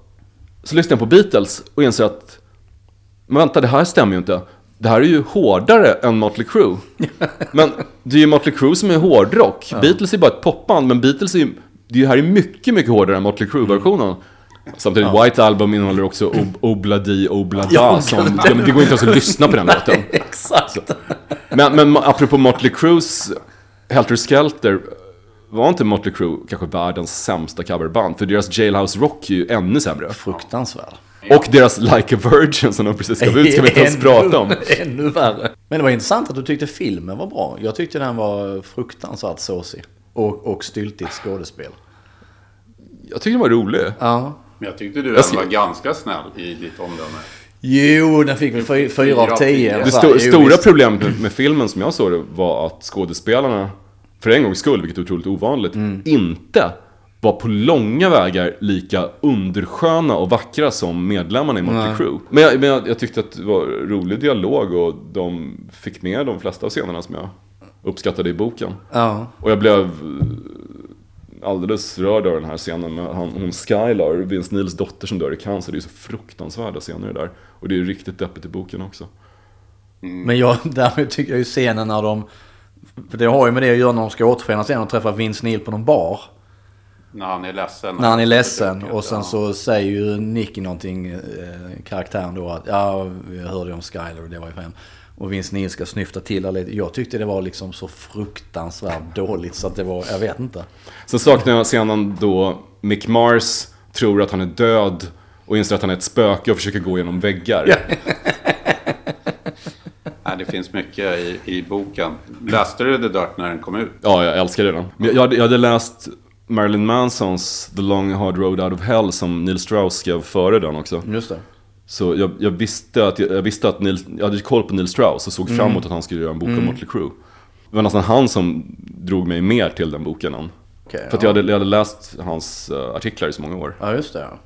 så lyssnade jag på Beatles och inser att Men vänta, det här stämmer ju inte. Det här är ju hårdare än Mötley Crüe. Men det är ju Mötley Crüe som är hårdrock. Beatles är bara ett popband, men Beatles är ju det här är mycket, mycket hårdare än Mötley Crüe-versionen. Samtidigt, White Album innehåller också Ob- Obladi Oblada. Ja, som, ja, men det går inte ens att lyssna på den låten. Exakt. Men, men apropå Mötley Crues Helter Skelter, var inte Mötley Crüe kanske världens sämsta coverband? För deras Jailhouse Rock är ju ännu sämre. Fruktansvärd. Och deras Like a Virgin som de precis gav ut ska vi inte ens prata om. Ännu värre. Men det var intressant att du tyckte filmen var bra. Jag tyckte den var fruktansvärt såsig. Och, och styltigt skådespel. Jag tycker den var rolig. Ja. Men jag tyckte du Jag var ganska snäll i ditt omdöme. Jo, den fick väl fy- fyra av tio. Det sto jo, stora visst. problemet med, filmen som jag såg det var att skådespelarna, för en gångs skull, vilket är otroligt ovanligt, Mm. inte var på långa vägar lika undersköna och vackra som medlemmarna i Mötley Nej. Crüe. Men, jag, men jag, jag tyckte att det var rolig dialog och de fick med de flesta av scenerna som jag uppskattade i boken. Ja. Och jag blev alldeles rörd av den här scenen med han, hon Skylar, Vince Neils dotter som dör i cancer. Det är så fruktansvärda scener där. Och det är ju riktigt deppigt i boken också. Men jag, därmed tycker jag ju scenen när de... För det har ju med det att göra när de ska återförenas igen och träffa Vince Neil på någon bar. När han är ledsen. När han är ledsen och sen så säger ju Nicky någonting, eh, karaktären då att ja, vi hörde om Skyler och det var ju för hem. Och Vince Neil ska snyfta till lite. Jag tyckte det var liksom så fruktansvärt dåligt så att det var, jag vet inte. Sen saknar jag scenen då Mick Mars tror att han är död och inser att han är ett spöke och försöker gå genom väggar. Nej, det finns mycket i, i boken. Läste du The Dirt när den kom ut? Ja, jag älskar den. Jag hade, jag hade läst Marilyn Mansons The Long Hard Road Out of Hell som Neil Strauss skrev före den också. Just det. Så jag, jag visste att, jag, jag visste att Neil, jag hade koll på Neil Strauss och såg fram emot att han skulle göra en bok om Mötley Crüe. Det var nästan han som drog mig mer till den boken än. Okej, För att ja. jag hade, jag hade läst hans eh, artiklar i så många år. Ja, just det. Ja.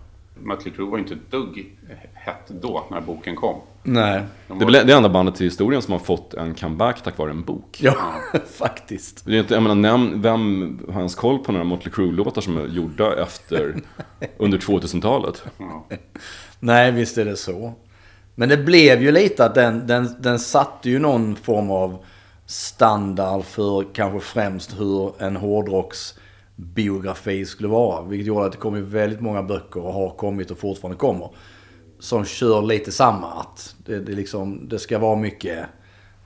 Mötley Crüe var inte ett dugg hett då, när boken kom. Nej. De Det är var- det enda bandet i historien som har fått en comeback tack vare en bok. Ja, faktiskt. Det är inte, jag menar, nämn, vem har ens koll på några Mötley Crüe-låtar som är gjorda efter, under 2000-talet? Ja. Nej, visst är det så. Men det blev ju lite att den, den, den satte ju någon form av standard för kanske främst hur en hårdrocksbiografi skulle vara. Vilket gjorde att det kom ju väldigt många böcker och har kommit och fortfarande kommer. Som kör lite samma. Att det, det, liksom, det ska vara mycket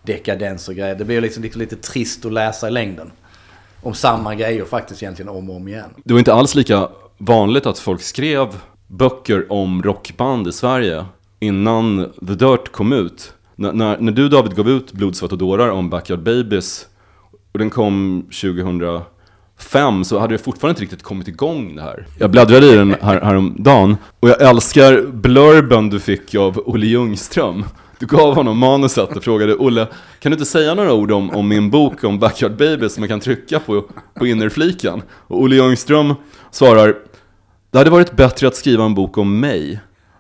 dekadens och grejer. Det blir liksom, liksom lite trist att läsa i längden. Om samma grejer faktiskt egentligen om och om igen. Det var inte alls lika vanligt att folk skrev böcker om rockband i Sverige innan The Dirt kom ut. När, när, när du David gav ut Blod, svett och dårar om Backyard Babies och den kom 2005 så hade det fortfarande inte riktigt kommit igång det här. Jag bläddrade i den här, häromdagen och jag älskar blurben du fick av Olle Ljungström. Du gav honom manuset och frågade Olle, kan du inte säga några ord om, om min bok om Backyard Babies som jag kan trycka på, på innerfliken? Och Olle Ljungström svarar, det hade varit bättre att skriva en bok om mig.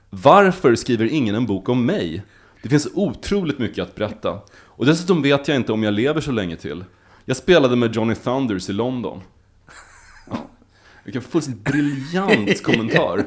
Varför skriver ingen en bok om mig? Det finns otroligt mycket att berätta. Och dessutom vet jag inte om jag lever så länge till. Jag spelade med Johnny Thunders i London. Ja. Vilken fullständigt briljant kommentar.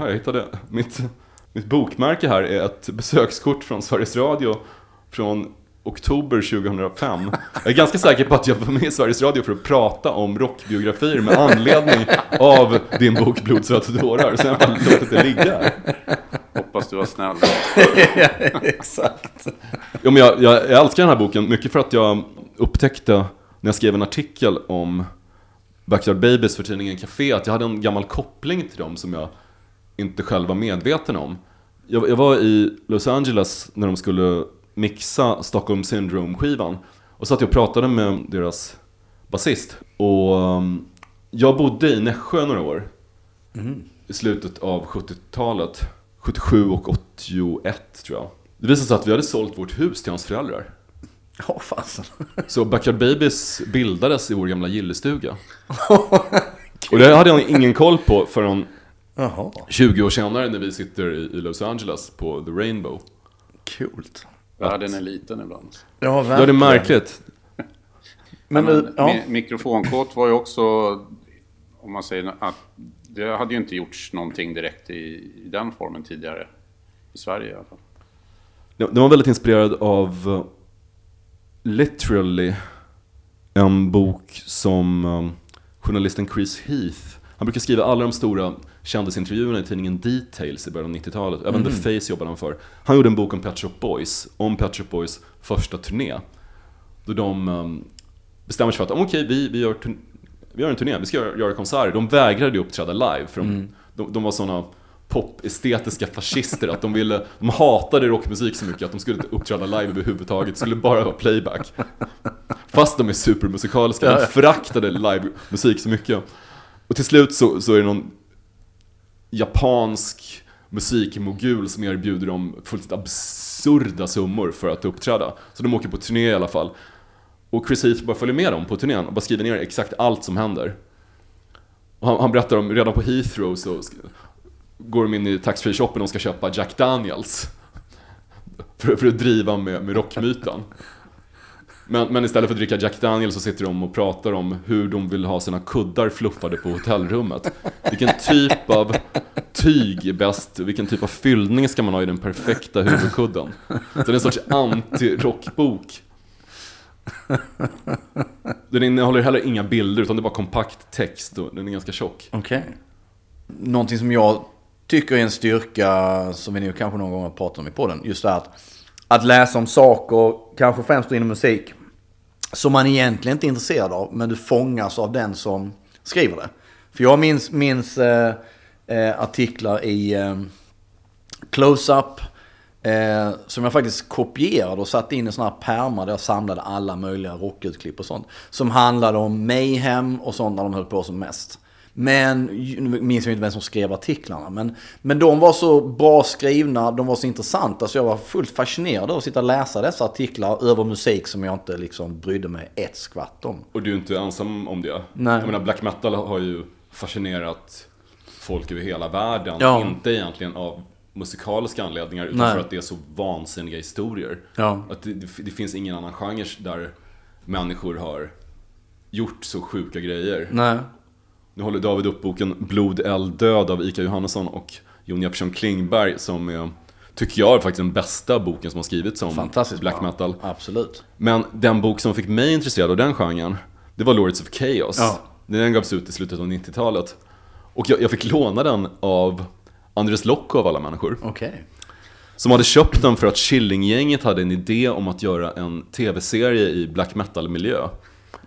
Här, jag hittade mitt, mitt bokmärke här är ett besökskort från Sveriges Radio från oktober 2005. Jag är ganska säker på att jag var med i Sveriges Radio för att prata om rockbiografier med anledning av din bok Blod, svett och dårar. Så jag har bara låtit det ligga. Hoppas du var snäll. Exakt. Jo, men jag, jag, jag älskar den här boken mycket för att jag upptäckte när jag skrev en artikel om Backyard Babies för tidningen Café att jag hade en gammal koppling till dem som jag inte själv var medveten om. Jag, jag var i Los Angeles när de skulle mixa Stockholm Syndrome-skivan och satt jag och pratade med deras basist. Och um, jag bodde i Nässjö några år i slutet av 70-talet. 77 och 81 tror jag. Det visade sig att vi hade sålt vårt hus till hans föräldrar. Åh fasen. Så Backyard Babies bildades i vår gamla gillestuga. Och det hade jag ingen koll på förrän Jaha, 20 år senare när vi sitter i Los Angeles på The Rainbow. coolt. Världen är liten ibland. Ja, Ja, det är verkligen. märkligt. Men, Men, ja. mi- Mikrofonkåt var ju också, om man säger att det hade ju inte gjorts någonting direkt i, i den formen tidigare. I Sverige i alla fall. Den var väldigt inspirerad av uh, Literally, en bok som um, journalisten Chris Heath, han brukar skriva alla de stora kändisintervjuerna i tidningen Details i början av 90-talet. Även The Face jobbade han för. Han gjorde en bok om Pet Shop Boys, om Pet Shop Boys första turné. Då de um, bestämmer sig för att, "Om, okej, vi, vi, gör vi gör en turné, vi ska göra, göra konserter. De vägrade ju uppträda live, för de, de, de var sådana pop-estetiska fascister att de ville, de hatade rockmusik så mycket att de skulle inte uppträda live överhuvudtaget, det skulle bara vara playback. Fast de är supermusikaliska, de föraktade livemusik så mycket. Och till slut så, så är det någon japansk musikmogul som erbjuder dem fullständigt absurda summor för att uppträda. Så de åker på turné i alla fall. Och Chris Heath bara följer med dem på turnén och bara skriver ner exakt allt som händer. Och han, han berättar om, redan på Heathrow så går de in i taxfree shoppen och ska köpa Jack Daniels. För, för att driva med, med rockmyten. Men, men istället för att dricka Jack Daniels så sitter de och pratar om hur de vill ha sina kuddar fluffade på hotellrummet. Vilken typ av tyg är bäst? Vilken typ av fyllning ska man ha i den perfekta huvudkudden? Så det är en sorts anti-rockbok. Den innehåller heller inga bilder utan det är bara kompakt text och den är ganska tjock. Okej. Någonting som jag tycker är en styrka, som vi nu kanske någon gång har pratat om i podden, just det här att, att läsa om saker, kanske främst inom musik, som man egentligen inte är intresserad av, men du fångas av den som skriver det. För jag minns, minns eh, eh artiklar i eh, Close-Up, eh, som jag faktiskt kopierade och satte in i sådana här pärmar där jag samlade alla möjliga rockutklipp och sånt. Som handlade om Mayhem och sånt när de höll på som mest. Men, nu minns jag inte vem som skrev artiklarna. Men, men de var så bra skrivna, de var så intressanta. Så jag var fullt fascinerad av att sitta och läsa dessa artiklar över musik som jag inte liksom brydde mig ett skvatt om. Och du är inte ensam om det. Nej. Jag menar, black metal har ju fascinerat folk över hela världen. Ja. Inte egentligen av musikaliska anledningar, utan Nej. för att det är så vansinniga historier. Ja. Att det, det, finns ingen annan genre där människor har gjort så sjuka grejer. Nej. Nu håller David upp boken Blod, eld, död av Ika Johannesson och Jon Jeppsson Klingberg som är, tycker jag, är faktiskt den bästa boken som har skrivits om black metal. Absolut. Men den bok som fick mig intresserad av den genren, det var Lords of Chaos. Ja. Den gavs ut i slutet av 90-talet. Och jag, jag fick låna den av Andres Lokko av alla människor. Okej. Som hade köpt den för att Killinggänget hade en idé om att göra en tv-serie i black metal-miljö.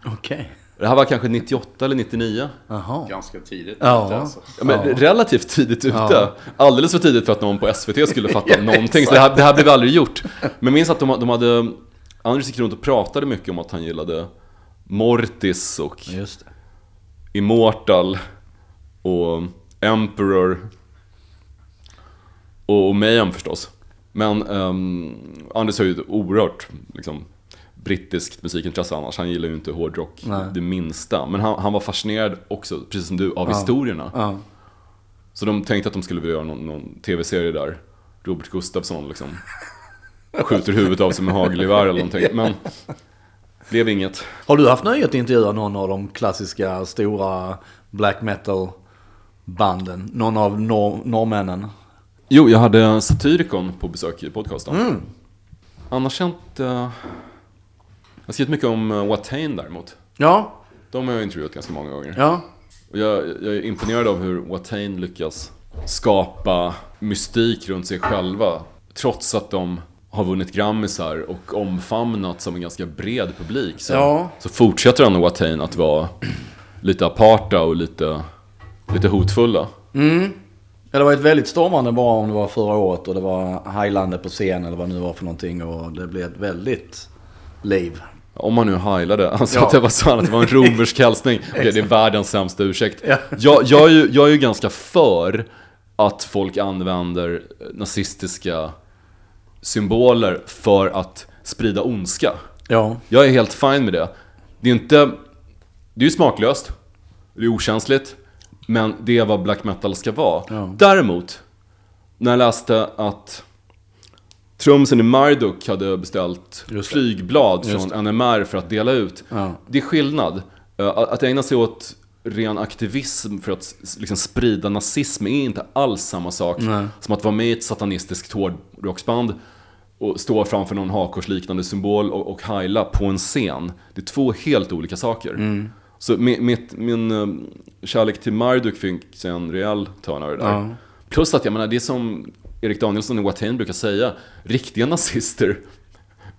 Okej. Det här var kanske 98 eller 99. Jaha. Ganska tidigt. Ja. ute, Alltså. Ja, men Ja. Relativt tidigt ute. Ja. Alldeles för tidigt för att någon på SVT skulle fatta Ja, någonting. Så det här, det här blev aldrig gjort. Men minns att de, de hade... Anders gick runt och pratade mycket om att han gillade Mortis och Just det. Immortal och Emperor och, och Mayhem förstås. Men um, Anders har ju ett oerhört liksom, brittiskt musikintresse annars. Han gillar ju inte hårdrock Nej. det minsta. Men han, han var fascinerad också, precis som du, av historierna. Ja. Så de tänkte att de skulle vilja göra någon, någon tv-serie där Robert Gustafsson liksom skjuter huvudet av sig med hagelgevär eller någonting. Men blev inget. Har du haft nöjet att intervjua någon av de klassiska stora black metal banden? Någon av nor- norrmännen? Jo, jag hade Satyricon på besök i podcasten. Annars har jag inte... Jag har skrivit mycket om uh, Watain däremot. Ja, De har jag intervjuat ganska många gånger. ja. Och jag, jag är imponerad av hur Watain lyckas skapa mystik runt sig själva. Trots att de har vunnit grammisar och omfamnats av en ganska bred publik. Så, Ja. så fortsätter han Watain att vara lite aparta och lite, lite hotfulla. Ja, det var ett väldigt stormande bara om det var förra året och det var Highlander på scen eller vad det nu var för någonting och det blev ett väldigt liv. Om man nu heilade, alltså Ja. att det var så att det var en romersk hälsning. Okej, det är världens sämsta ursäkt. Ja. Jag, jag, är ju, jag är ju ganska för att folk använder nazistiska symboler för att sprida ondska. Ja, Jag är helt fine med det. Det är inte... Det är ju smaklöst. Det är okänsligt. Men det är vad black metal ska vara. Ja. Däremot, när jag läste att trumsen i Marduk hade beställt flygblad från NMR för att dela ut. Ja. Det är skillnad. Eh, Att ägna sig åt ren aktivism för att liksom sprida nazism är inte alls samma sak Nej. som att vara med i ett satanistiskt hårdrocksband och stå framför någon hakorsliknande symbol och, och heila på en scen. Det är två helt olika saker. Så mi- mitt, min eh, kärlek till Marduk fick sig en rejäl törnare där. Ja. Plus att jag menar, det är som Erik Danielsson och Watain brukar säga, riktiga nazister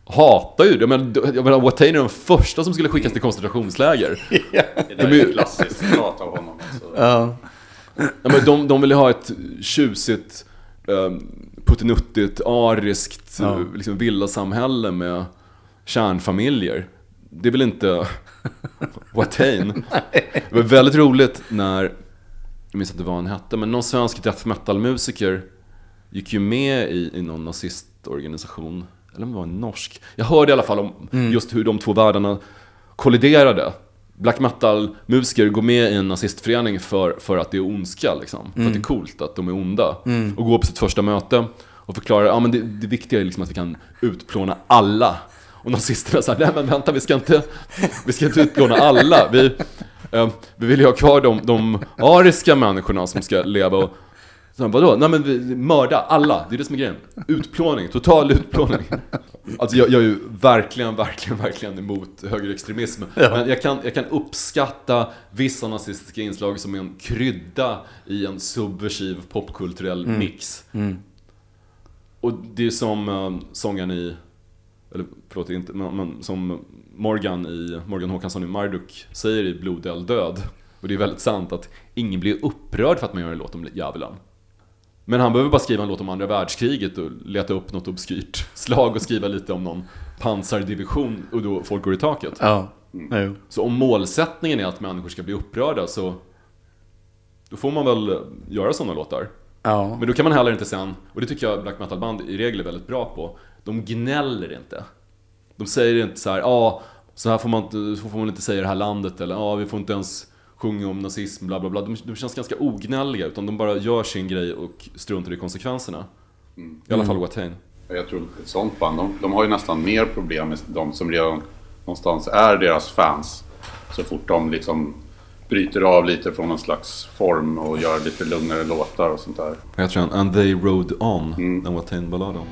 hatar ju det. Jag menar, jag menar, Watain är den första som skulle skickas till koncentrationsläger. Det där är ju klassiskt citat av honom. Alltså. ja, Ja, men de, de vill ju ha ett tjusigt, um, puttinuttigt, ariskt Ja. eh, liksom villasamhälle med kärnfamiljer. Det är väl inte Watain? Det var väldigt roligt när, jag minns inte vad han hette, men någon svensk death metal-musiker gick ju med i, i någon nazistorganisation. Eller om det var en norsk. Jag hörde i alla fall om just hur de två världarna kolliderade. Black metal-musiker går med i en nazistförening för, för att det är ondska liksom. För att det är coolt att de är onda. Och går på sitt första möte och förklarar, ja men det, det viktiga är liksom att vi kan utplåna alla. Och nazisterna säger, nej men vänta vi ska inte, vi ska inte utplåna alla. Vi, eh, vi vill ju ha kvar de, de ariska människorna som ska leva och så han, vadå? Nej men vi, mörda alla, det är det som är grejen. Utplåning, total utplåning. Alltså jag, jag är ju verkligen, verkligen, verkligen emot högerextremism. Men jag kan, jag kan uppskatta vissa nazistiska inslag som en krydda i en subversiv popkulturell mix. Och det är som uh, sångaren i, eller förlåt inte, men, men som Morgan i, Morgan Håkansson i Marduk säger i Blod, eld, död. Och det är väldigt sant att ingen blir upprörd för att man gör en låt om djävulen. Men han behöver bara skriva en låt om andra världskriget och leta upp något obskyrt slag och skriva lite om någon pansardivision och då folk går i taket. ja. Jo. Så om målsättningen är att människor ska bli upprörda så då får man väl göra sådana låtar. Ja. Men då kan man heller inte sen, och det tycker jag black metal-band i regel är väldigt bra på, de gnäller inte. De säger inte så här, ja, ah, så här får man inte, så får man inte säga i det här landet, eller ja, ah, vi får inte ens sjunga om nazism, bla bla bla. De, de känns ganska ognälliga, utan de bara gör sin grej och struntar i konsekvenserna. I alla fall Watain. Jag tror ett sånt band, de, de har ju nästan mer problem med de som redan någonstans är deras fans. Så fort de liksom bryter av lite från en slags form och gör lite lugnare låtar och sånt där. Vad heter den? And they rode on, den Watain-balladen.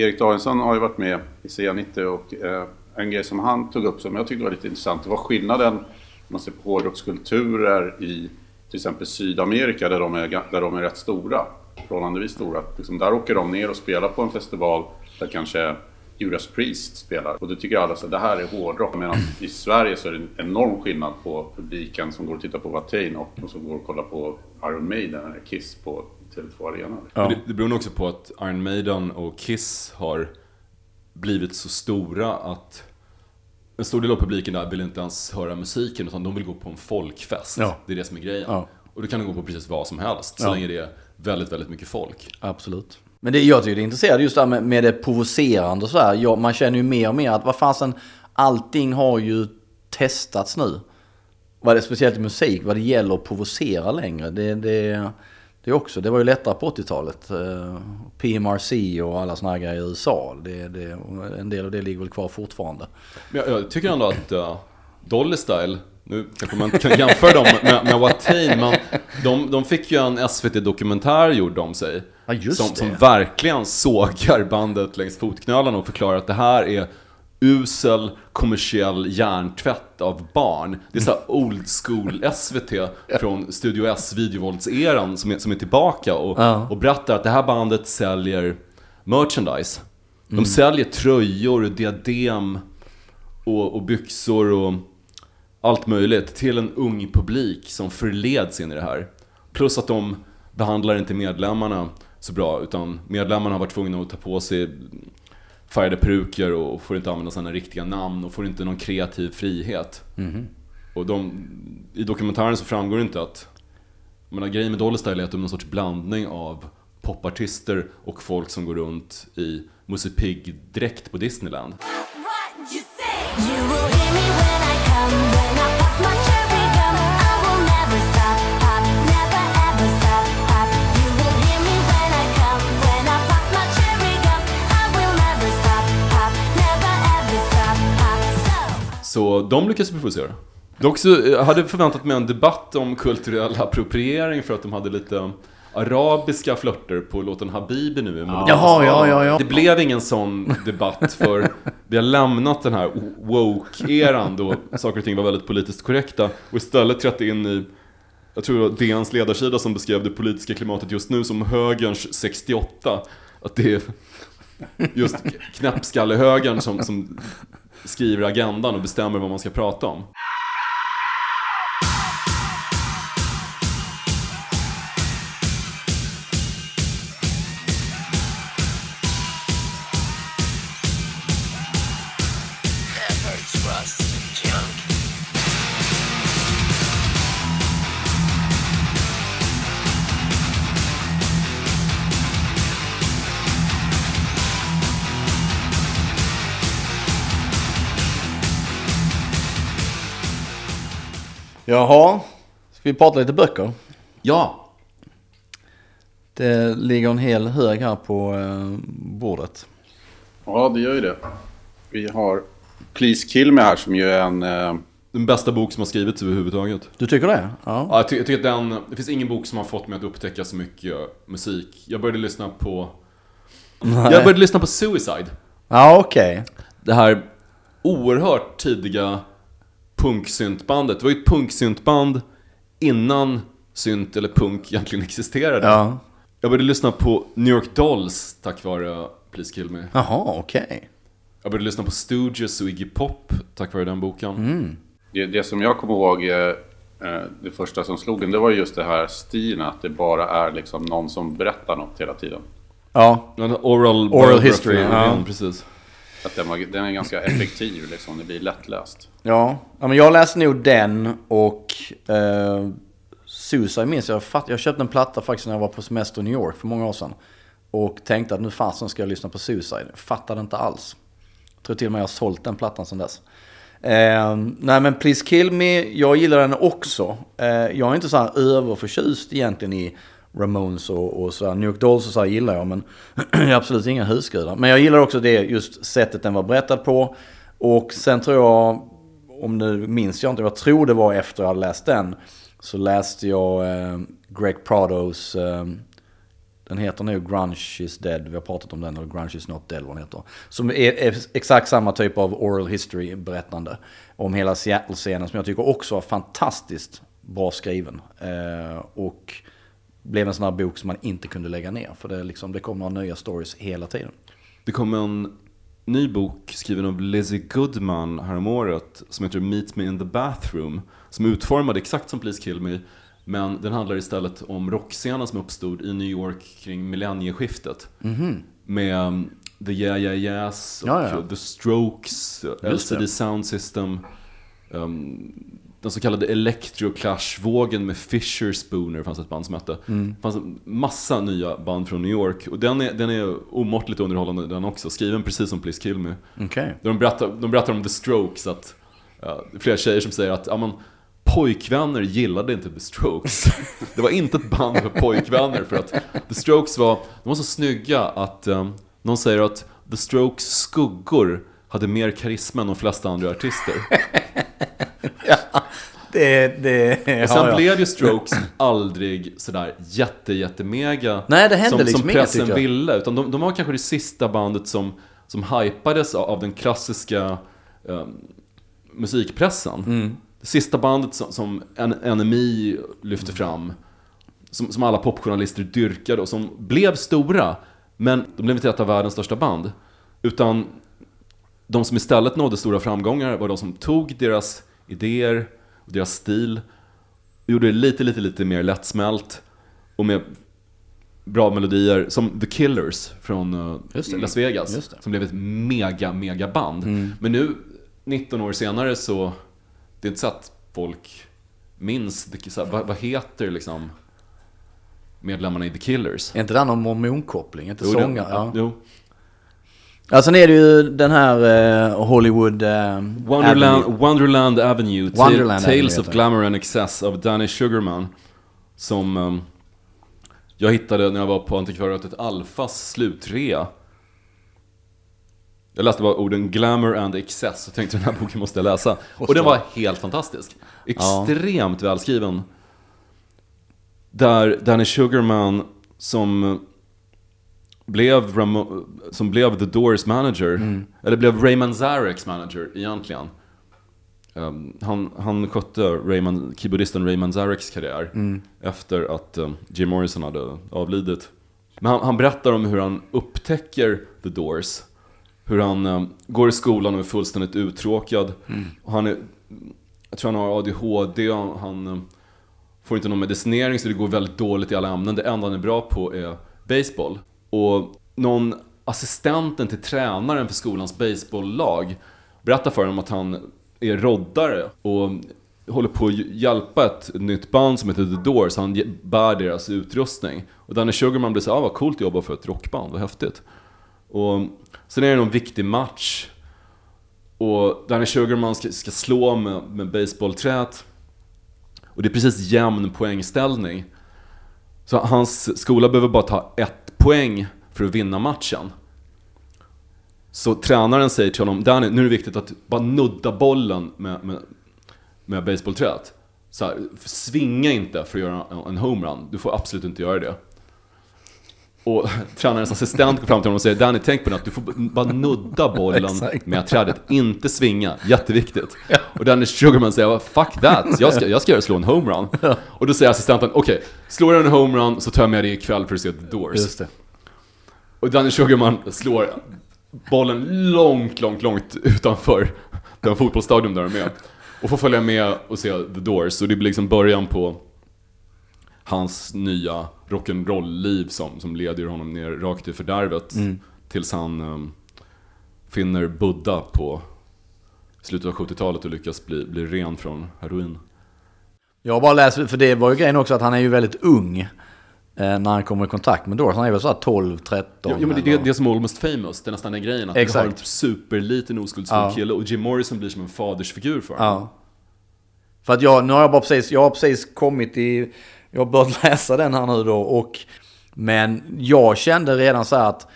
Erik Danielsson har ju varit med i C90 och eh, en grej som han tog upp som jag tyckte var lite intressant det var skillnaden om man ser på hårdrockskulturer i till exempel Sydamerika där de är, där de är rätt stora. Förhållandevis stora. Liksom, där åker de ner och spelar på en festival där kanske Judas Priest spelar. Och då tycker alla att det här är hårdrock. Medan i Sverige så är det en enorm skillnad på publiken som går och tittar på Watain och de som går och kollar på Iron Maiden eller Kiss på Tele2 Arena. Men Det, det beror nog också på att Iron Maiden och Kiss har blivit så stora att en stor del av publiken där vill inte ens höra musiken utan de vill gå på en folkfest. Ja. Det är det som är grejen. Ja. Och då kan de gå på precis vad som helst så Ja. länge det är väldigt, väldigt mycket folk. Absolut. Men det, jag tycker det är intressant just det här med, med det provocerande och sådär. Ja, man känner ju mer och mer att vad fasen, allting har ju testats nu. Vad det, speciellt i musik, vad det gäller att provocera längre. Det, det, det, också, det var ju lättare på 80-talet. Eh, PMRC och alla sådana här grejer i USA. Det, det, en del av det ligger väl kvar fortfarande. Men jag, jag tycker ändå att uh, Dolly Style, nu kanske man kan jämföra dem med, med Watain, men de, de fick ju en SVT-dokumentär gjord om sig. Ja, som, som verkligen sågar bandet längs fotknölarna och förklarar att det här är usel kommersiell hjärntvätt av barn. Det är så här old school SVT från Studio S videovåldseran som är, som är tillbaka och, Ja. och berättar att det här bandet säljer merchandise. De Mm. säljer tröjor, diadem och, och byxor och allt möjligt till en ung publik som förleds in i det här. Plus att de behandlar inte medlemmarna så bra, utan medlemmarna har varit tvungna att ta på sig färgade peruker och får inte använda sina riktiga namn och får inte någon kreativ frihet. Och de, i dokumentären så framgår det inte att jag menar, grejen med Dolly Style är att de är någon sorts blandning av popartister och folk som går runt i Musse Pigg-dräkt på Disneyland. Så de lyckades provocera. Dock så jag hade förväntat mig en debatt om kulturell appropriering för att de hade lite arabiska flörter på låten Habibi nu Melodifestivalen. Jaha, ja, ja, ja. Det blev ingen sån debatt för vi har lämnat den här woke-eran då saker och ting var väldigt politiskt korrekta och istället trätt in i jag tror det var DNs ledarsida som beskrev det politiska klimatet just nu som högerns 68. Att det är just knäppskallehögern som, som skriver agendan och bestämmer vad man ska prata om. Jaha, ska vi prata lite böcker? Ja! Det ligger en hel hög här på eh, bordet. Ja, det gör ju det. Vi har Please Kill Me här som ju är en... Eh, Den bästa bok som har skrivits överhuvudtaget. Du tycker det? Ja. Ja, jag, ty- jag tycker att den, det finns ingen bok som har fått mig att upptäcka så mycket musik. Jag började lyssna på... Jag började lyssna på Suicide. Ja, okej. Det här oerhört tidiga punksyntbandet. Det var ju ett punksyntband innan synt eller punk egentligen existerade. Ja. Jag började lyssna på New York Dolls tack vare Please Kill Me. Jaha, okej. Jag började lyssna på Stooges och Iggy Pop tack vare den boken. det, det som jag kommer ihåg, eh, eh, det första som slog en, det var just det här stilen att det bara är liksom någon som berättar något hela tiden. Ja. Oral, Oral history, ja. precis. Att den, var, den är ganska effektiv, liksom. det blir lättläst. Ja. ja, men jag läste nog den och eh, Suicide minns jag. Fatt, jag köpte en platta faktiskt när jag var på semester i New York för många år sedan. Och tänkte att nu fasen ska jag lyssna på Suicide. Fattade inte alls. Jag tror till och med jag har sålt den plattan sedan dess. Eh, nej men Please Kill Me, jag gillar den också. Eh, jag är inte så här överförtjust egentligen i Ramones och, och så. New York Dolls och så här gillar jag men jag är absolut inga husgudar. Men jag gillar också det just sättet den var berättad på. Och sen tror jag, om nu minns jag inte, jag tror det var efter jag hade läst den. Så läste jag eh, Greg Prados, eh, den heter nu Grunge is dead, vi har pratat om den, eller Grunge is not dead vad den heter. Som är, är exakt samma typ av oral history berättande om hela Seattle-scenen som jag tycker också var fantastiskt bra skriven. Eh, och blev en sån här bok som man inte kunde lägga ner, för det, liksom, det kommer några nya stories hela tiden. Det kom en ny bok skriven av Lizzie Goodman häromåret som heter Meet Me in the Bathroom. Som är utformad exakt som Please Kill Me. Men den handlar istället om rockscenen som uppstod i New York kring millennieskiftet. Med um, The Yeah Yeah Yeahs och Ja, ja. The Strokes, LCD det. Sound System. Um, den så kallade Electro-clash-vågen med Fisher Spooner fanns ett band som hette. Mm. Det fanns en massa nya band från New York. Och den är, den är omåttligt underhållande den också. Skriven precis som Please Kill Me. Okej. De berättar, de berättar om The Strokes, att är flera tjejer som säger att ja, pojkvänner gillade inte The Strokes. Det var inte ett band för pojkvänner för att The Strokes var, de var så snygga att um, någon säger att The Strokes skuggor hade mer karisma än de flesta andra artister. Det, det Och sen har jag. blev ju Strokes aldrig sådär jätte, jättemega Nej, det hände som, liksom som inget, pressen jag. ville. Utan de, de var kanske det sista bandet som, som hypades av, den klassiska um, musikpressen. Mm. Det sista bandet som, som NMI lyfte fram, som, som alla popjournalister dyrkade och som blev stora, men de blev inte ett av världens största band. Utan de som istället nådde stora framgångar var de som tog deras idéer och deras stil och gjorde det lite, lite, lite mer lättsmält och med bra melodier som The Killers från eh. Las Vegas. Som blev ett mega, mega band. Mm. Men nu, 19 år senare så, det är inte så att folk minns, det- så här, vad, vad heter liksom medlemmarna i The Killers? Är inte det någon mormonkoppling? Inte sångare? Ja. Jo. Ja, sen är det ju den här eh, Hollywood... Eh, Wonderland, Avenue. Wonderland Avenue, Wonderland Tales Avenue of. Glamour and Excess av Danny Sugarman. Som ehm, jag hittade när jag var på Antikvariatet Alfas slutrea. Jag läste bara orden Glamour and Excess och tänkte den här boken måste jag läsa. Och den var helt fantastisk. Extremt välskriven. Där Danny Sugarman som blev, Ramo- som blev The Doors manager, eller blev Ray Manzarek's manager egentligen. Um, han, han skötte Rayman, keyboardisten Ray Manzareks karriär efter att um, Jim Morrison hade avlidit. Men han, han berättar om hur han upptäcker The Doors. Hur han um, går i skolan och är fullständigt uttråkad. Och han är, jag tror han har ADHD, han, han får inte någon medicinering så det går väldigt dåligt i alla ämnen. Det enda han är bra på är baseball. Och någon assistenten till tränaren för skolans baseballlag berättar för honom att han är roddare och håller på att hjälpa ett nytt band som heter The Doors. Han bär deras utrustning. Och Danny Sugarman blir så ah, vad coolt att jobba för ett rockband, vad häftigt. Och sen är det någon viktig match. Och Danny Sugarman ska, ska slå med, med baseballträt. Och det är precis jämn poängställning. Så hans skola behöver bara ta ett poäng för att vinna matchen. Så tränaren säger till honom, Danny, nu är det viktigt att bara nudda bollen med, med, med basebollträet. Så här, svinga inte för att göra en, en homerun, du får absolut inte göra det. Och tränarens assistent går fram till honom och säger Danny, tänk på det att du får bara nudda bollen med trädet, inte svinga, jätteviktigt. Och Danny Sugarman säger fuck that, jag ska, jag ska göra slå en homerun. Och då säger assistenten, okej, slår jag en homerun så tar jag med dig ikväll för att se The Doors. Just det. Och Danny Sugarman slår bollen långt, långt, långt utanför den fotbollsstadion där de är. Och får följa med och se The Doors. Och det blir liksom början på hans nya rock'n'roll-liv som, som leder honom ner rakt i fördärvet. Tills han um, finner Buddha på slutet av 70-talet och lyckas bli, bli ren från heroin. Jag bara läst, för det var ju grejen också att han är ju väldigt ung. eh, När han kommer i kontakt med Doors. Han är väl så här 12, 13. Ja, ja men det är det, det som är Almost famous, det är nästan den grejen. Att du Exakt. har en superliten oskuldsfull Ja. kille och Jim Morrison blir som en fadersfigur för honom. Ja. För att jag, nu har jag bara precis, jag har precis kommit i, jag har börjat läsa den här nu då och Men jag kände redan så här att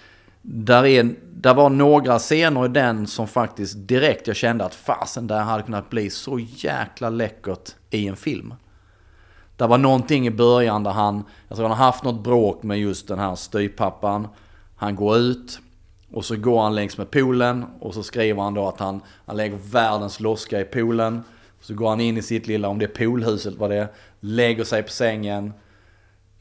där, är, där var några scener i den som faktiskt direkt jag kände att fasen där hade kunnat bli så jäkla läckert i en film. Det var någonting i början där han, jag tror han har haft något bråk med just den här styvpappan. Han går ut och så går han längs med poolen och så skriver han då att han, han lägger världens loska i poolen. Så går han in i sitt lilla, om det är poolhuset vad det är, lägger sig på sängen.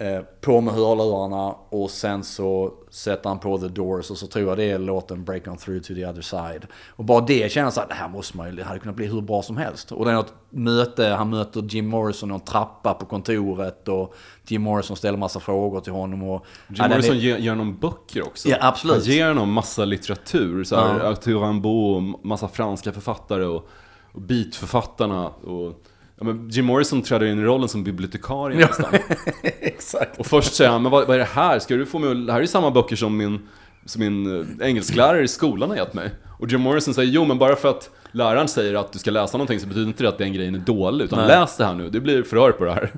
Eh, på med hörlurarna och sen så sätter han på The Doors och så tror jag det är låten Break On Through To The Other Side. Och bara det känns så att det här måste man ju, det hade kunnat bli hur bra som helst. Och det är något möte, han möter Jim Morrison i en trappa på kontoret och Jim Morrison ställer massa frågor till honom. Och, Jim Ja, Morrison är- ger, ger honom böcker också. Ja, absolut. Han ger honom massa litteratur. Så här, Ja. Arthur Rimbaud och massa franska författare och, och beatförfattarna. Och, ja, men Jim Morrison träder in i rollen som bibliotekarie nästan. Exakt. Och först säger han, men vad, vad är det här? Ska du få mig Det här är ju samma böcker som min, som min eh, engelsklärare i skolan har gett mig. Och Jim Morrison säger, jo men bara för att läraren säger att du ska läsa någonting så betyder inte det att den grejen är dålig. Utan Nej. läs det här nu, det blir förhör på det här.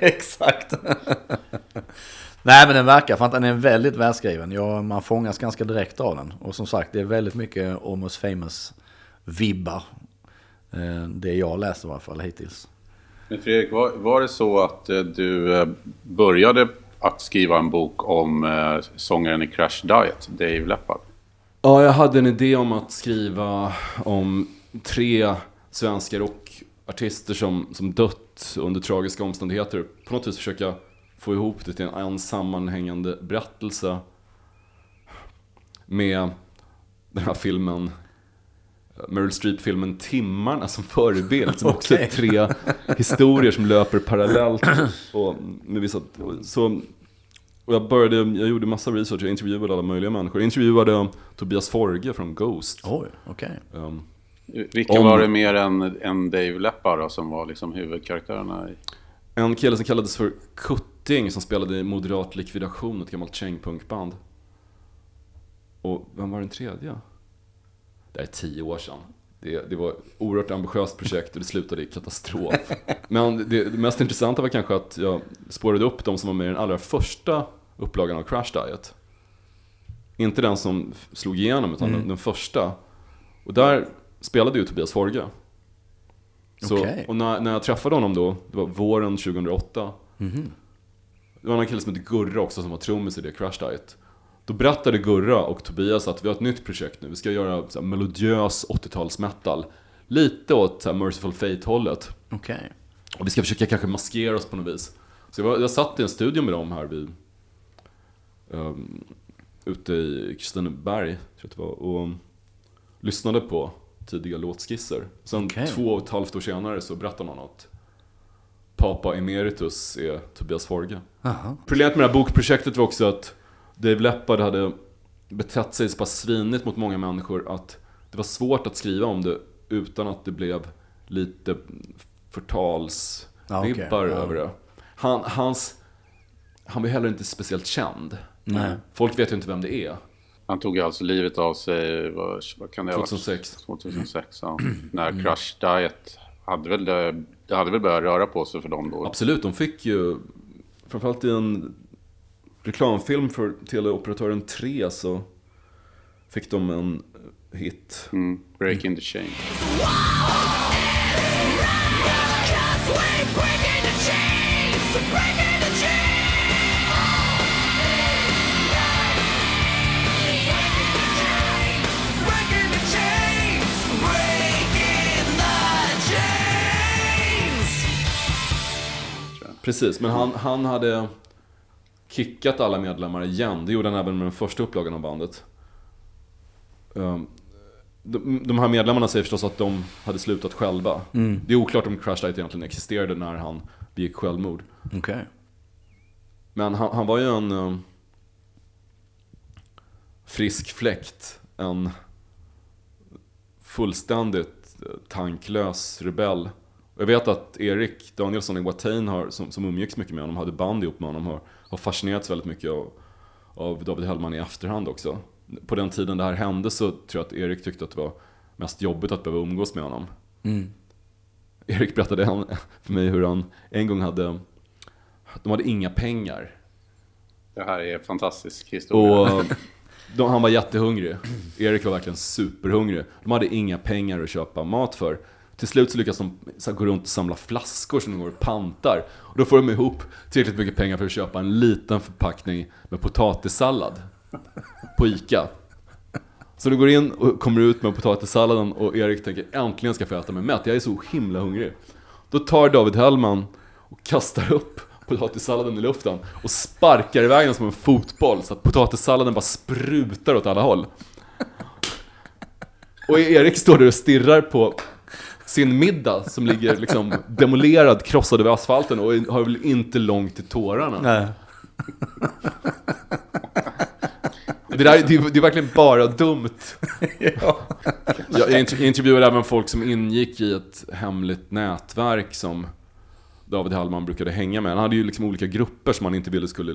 Exakt. Nej men den verkar, för att den är väldigt välskriven. Ja, man fångas ganska direkt av den. Och som sagt, det är väldigt mycket Almost famous vibbar. Eh, Det jag läst i varje fall hittills. Men Fredrik, var, var det så att eh, du eh, började att skriva en bok om eh, sångaren i Crash Diet, Dave Leppard? Ja, jag hade en idé om att skriva om tre svenska rockartister som, som dött under tragiska omständigheter. På något vis försöka få ihop det till en, en sammanhängande berättelse med den här filmen Meryl Streep-filmen Timmarna som förebild. Som också är tre historier som löper parallellt. Och med vissa, så, och jag började, jag gjorde massa research, jag intervjuade alla möjliga människor. Jag intervjuade Tobias Forge från Ghost. Oj, okej. Um, Vilka Om- var det mer än, än Dave Leppard som var liksom huvudkaraktärerna? I? en kille som kallades för Kutting som spelade i Moderat Likvidation, ett gammalt kängpunkband. Och vem var den tredje? Det här är tio år sedan. Det, det var ett oerhört ambitiöst projekt och det slutade i katastrof. Men det, det mest intressanta var kanske att jag spårade upp de som var med i den allra första upplagan av Crash Diet. Inte den som slog igenom, utan den, den första. Och där spelade ju Tobias Forge. Så, Okej. Och när, när jag träffade honom då, det var våren 2008. Det var en kille som hette Gurra också som var trummis i det Crash Diet. Då berättade Gurra och Tobias att vi har ett nytt projekt nu. Vi ska göra så här, melodiös 80-tals metal. Lite åt så här, Merciful Fate-hållet. Okej. Och vi ska försöka kanske maskera oss på något vis. Så jag, var, jag satt i en studio med dem här vid, um, ute i Kristineberg, tror jag det var, och lyssnade på tidiga låtskisser. Sen Okej. två och ett halvt år senare så berättade man att Papa Emeritus är Tobias Forge. Problemet med det här bokprojektet var också att Dave Leppard hade betett sig så pass svinigt mot många människor att det var svårt att skriva om det utan att det blev lite förtalsvibbar okej. Ja. över det. Han, hans, han var heller inte speciellt känd. Nej. Folk vet ju inte vem det är. Han tog alltså livet av sig, vad, vad kan det ha varit? 2006. 2006, ja. När Crash Diet hade väl det, det hade väl börjat röra på sig för dem då. Absolut, de fick ju, framförallt i en reklamfilm för teleoperatören 3 så fick de en hit. Mm. Breaking the chain. Precis, men han, han hade kickat alla medlemmar igen. Det gjorde han även med den första upplagan av bandet. Ehm, De, de här medlemmarna säger förstås att de hade slutat själva. Det är oklart om Crash Light egentligen existerade när han begick självmord. Okej. Men han, han var ju en eh, frisk fläkt. En fullständigt eh, tanklös rebell. Jag vet att Erik Danielsson i Watain har, som, som umgicks mycket med honom, hade band ihop med honom, har, har fascinerats väldigt mycket av, av David Hellman i efterhand också. På den tiden det här hände så tror jag att Erik tyckte att det var mest jobbigt att behöva umgås med honom. Erik berättade han, för mig hur han en gång hade, de hade inga pengar. Det här är en fantastisk historia. Och de, han var jättehungrig. Erik var verkligen superhungrig. De hade inga pengar att köpa mat för. Till slut så lyckas de så här, gå runt och samla flaskor som de går och pantar. Och då får de ihop tillräckligt mycket pengar för att köpa en liten förpackning med potatissallad. På Ica. Så du går in och kommer ut med potatissalladen och Erik tänker äntligen ska jag få äta mig mätt. Jag är så himla hungrig. Då tar David Hellman och kastar upp potatissalladen i luften och sparkar iväg den som en fotboll så att potatissalladen bara sprutar åt alla håll. Och Erik står där och stirrar på sin middag som ligger liksom demolerad, krossad över asfalten och har väl inte långt till tårarna. Nej. Det, där, det, är- det är verkligen bara dumt. ja. Jag, jag inter- intervjuade även folk som ingick i ett hemligt nätverk som David Hallman brukade hänga med. Han hade ju liksom olika grupper som han inte ville skulle...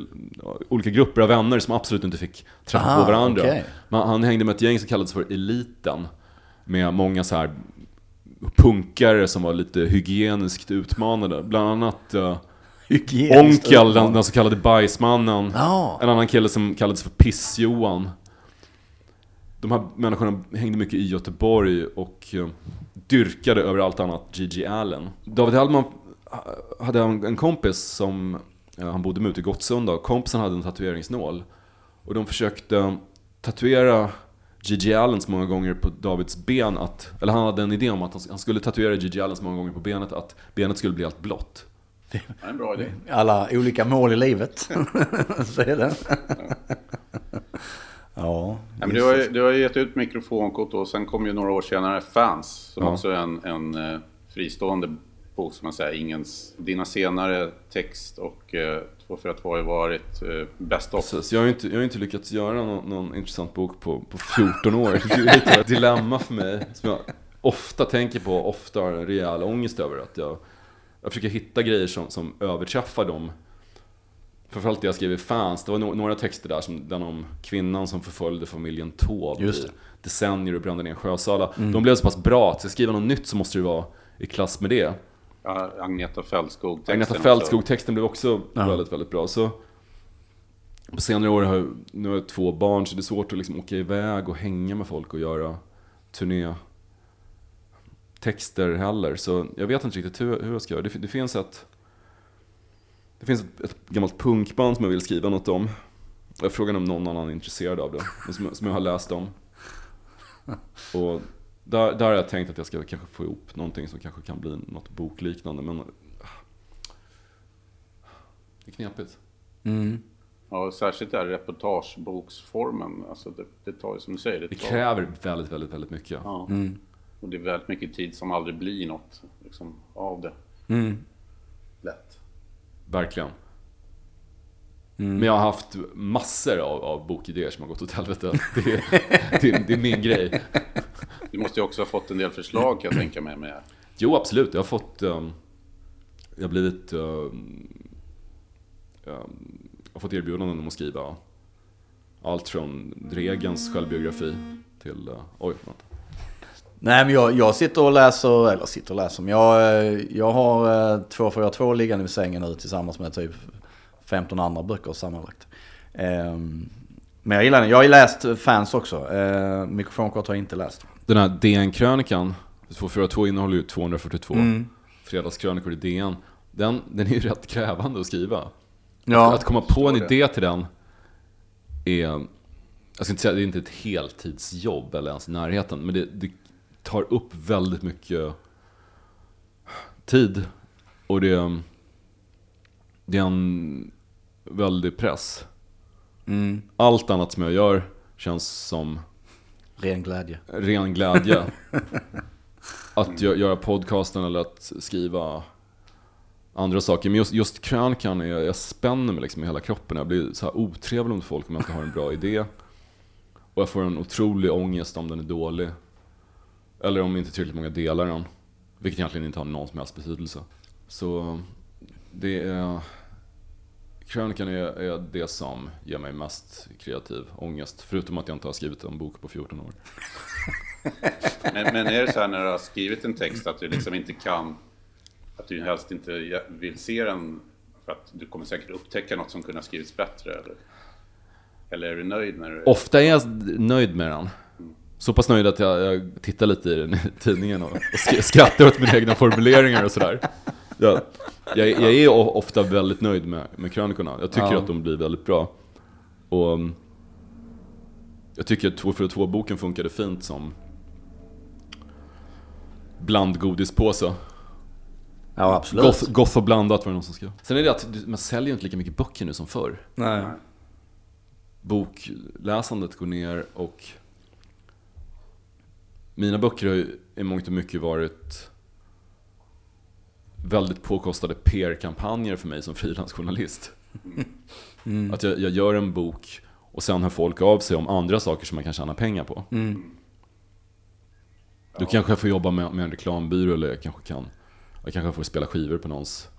Olika grupper av vänner som absolut inte fick träffa Aha, på varandra. okej. Men han hängde med ett gäng som kallades för Eliten. Med många så här punkare som var lite hygieniskt utmanade. Bland annat uh, Hygieniskt Onkel, den, den så kallade bajsmannen. Ja. En annan kille som kallades för Piss-Johan. De här människorna hängde mycket i Göteborg och eh, dyrkade över allt annat Gigi Allen. David Hellman ha- hade en, en kompis som, eh, han bodde med ute i Gottsunda, kompisen hade en tatueringsnål. Och de försökte tatuera Gigi Allen så många gånger på Davids ben att, eller han hade en idé om att han- skulle tatuera Gigi Allen så många gånger på benet att benet skulle bli helt blått. Det är en bra idé. Alla olika mål i livet. Så är det. ja. Ja, men du, har, ju- du har ju gett ut mikrofonkort och sen kom ju några år senare Fans som Ja. också är en, en eh, fristående bok som man säger. Ingens, dina senare text och Två för att ju varit eh, bäst of. Precis, jag har ju inte, jag har inte lyckats göra någon, någon intressant bok på, på 14 år. Det är ett dilemma för mig som jag ofta tänker på och ofta har en rejäl ångest över. Att jag, jag försöker hitta grejer som, som överträffar dem. Framförallt det jag skrev i Fans, det var no- några texter där, som den om kvinnan som förföljde familjen Taube Just i decennier och brände ner en sjösala. De blev så pass bra att ska jag skriva något nytt så måste det vara i klass med det. Ja, Agneta Fältskog. texten Agneta. Fältskog-texten blev också Ja. väldigt, väldigt bra. Så på senare år har jag, nu har jag två barn så det är svårt att liksom åka iväg och hänga med folk och göra turné texter heller. Så jag vet inte riktigt hur, hur jag ska göra. Det, det finns ett det finns ett, ett gammalt punkband som jag vill skriva något om. Jag frågar om någon annan är intresserad av det. Som, som jag har läst om. Och där, där har jag tänkt att jag ska kanske få ihop någonting som kanske kan bli något bokliknande. Men ah, det är knepigt. Mm. Ja, särskilt där reportageboksformen. Alltså det, det tar ju som du säger. Det, Det tar, kräver väldigt, väldigt, väldigt mycket. Ja. Och det är väldigt mycket tid som aldrig blir något liksom, av det. Mm. Lätt. Verkligen. Men jag har haft massor av, av bokidéer som har gått åt helvete. Det är, det, är, det är min grej. Du måste ju också ha fått en del förslag kan jag tänka mig. Med. Jo, absolut. Jag har fått... ehm, jag har blivit... ehm, ehm, jag har fått erbjudanden om att skriva allt från Dregens självbiografi till... eh, oj, vänta. Nej, men jag, jag sitter och läser, eller sitter och läser, men jag, eh, jag har eh, 242 liggande vid sängen nu tillsammans med typ 15 andra böcker sammanlagt. Ehm, men jag gillar den. Jag har ju läst fans också. Eh, Mikrofonkort har jag inte läst. Den här DN-krönikan, 242 innehåller ju 242 Mm. fredagskrönikor i DN. Den, den är ju rätt krävande att skriva. Ja, Att komma på en det. idé till den är, jag ska inte säga det är inte ett heltidsjobb eller ens i närheten, men det, det tar upp väldigt mycket tid. Och det, det är en väldig press. Mm, Allt annat som jag gör känns som ren glädje. ren glädje. att gö- göra podcasten eller att skriva andra saker. Men just, just krönikan, är, jag spänner mig liksom i hela kroppen. Jag blir så här otrevlig mot folk om jag inte har en bra idé. Och jag får en otrolig ångest om den är dålig. Eller om inte tillräckligt många delar den. Vilket egentligen inte har någon som helst betydelse. Så det är... Krönikan är, är det som ger mig mest kreativ ångest. Förutom att jag inte har skrivit en bok på 14 år. Men, men är det så här när du har skrivit en text att du liksom inte kan, att du helst inte vill se den för att du kommer säkert upptäcka något som kunde ha skrivits bättre? Eller, eller är du nöjd när du... Ofta är jag nöjd med den. Så pass nöjd att jag, jag tittar lite i den i tidningen och, och sk- skrattar åt mina egna formuleringar och sådär. Jag, jag, jag är ofta väldigt nöjd med, med krönikorna. Jag tycker Ja. att de blir väldigt bra. Och um, jag tycker att 242-boken funkade fint som blandgodispåse. Ja, absolut. Goth, goth och blandat var det någon som skrev. Sen är det att man säljer inte lika mycket böcker nu som förr. Nej. bokläsandet går ner och mina böcker har ju i mångt och mycket varit väldigt påkostade PR-kampanjer för mig som frilansjournalist. Att jag, jag gör en bok och sen hör folk av sig om andra saker som man kan tjäna pengar på. Då kanske jag får jobba med, med en reklambyrå eller jag kanske kan jag kanske får spela skivor på någons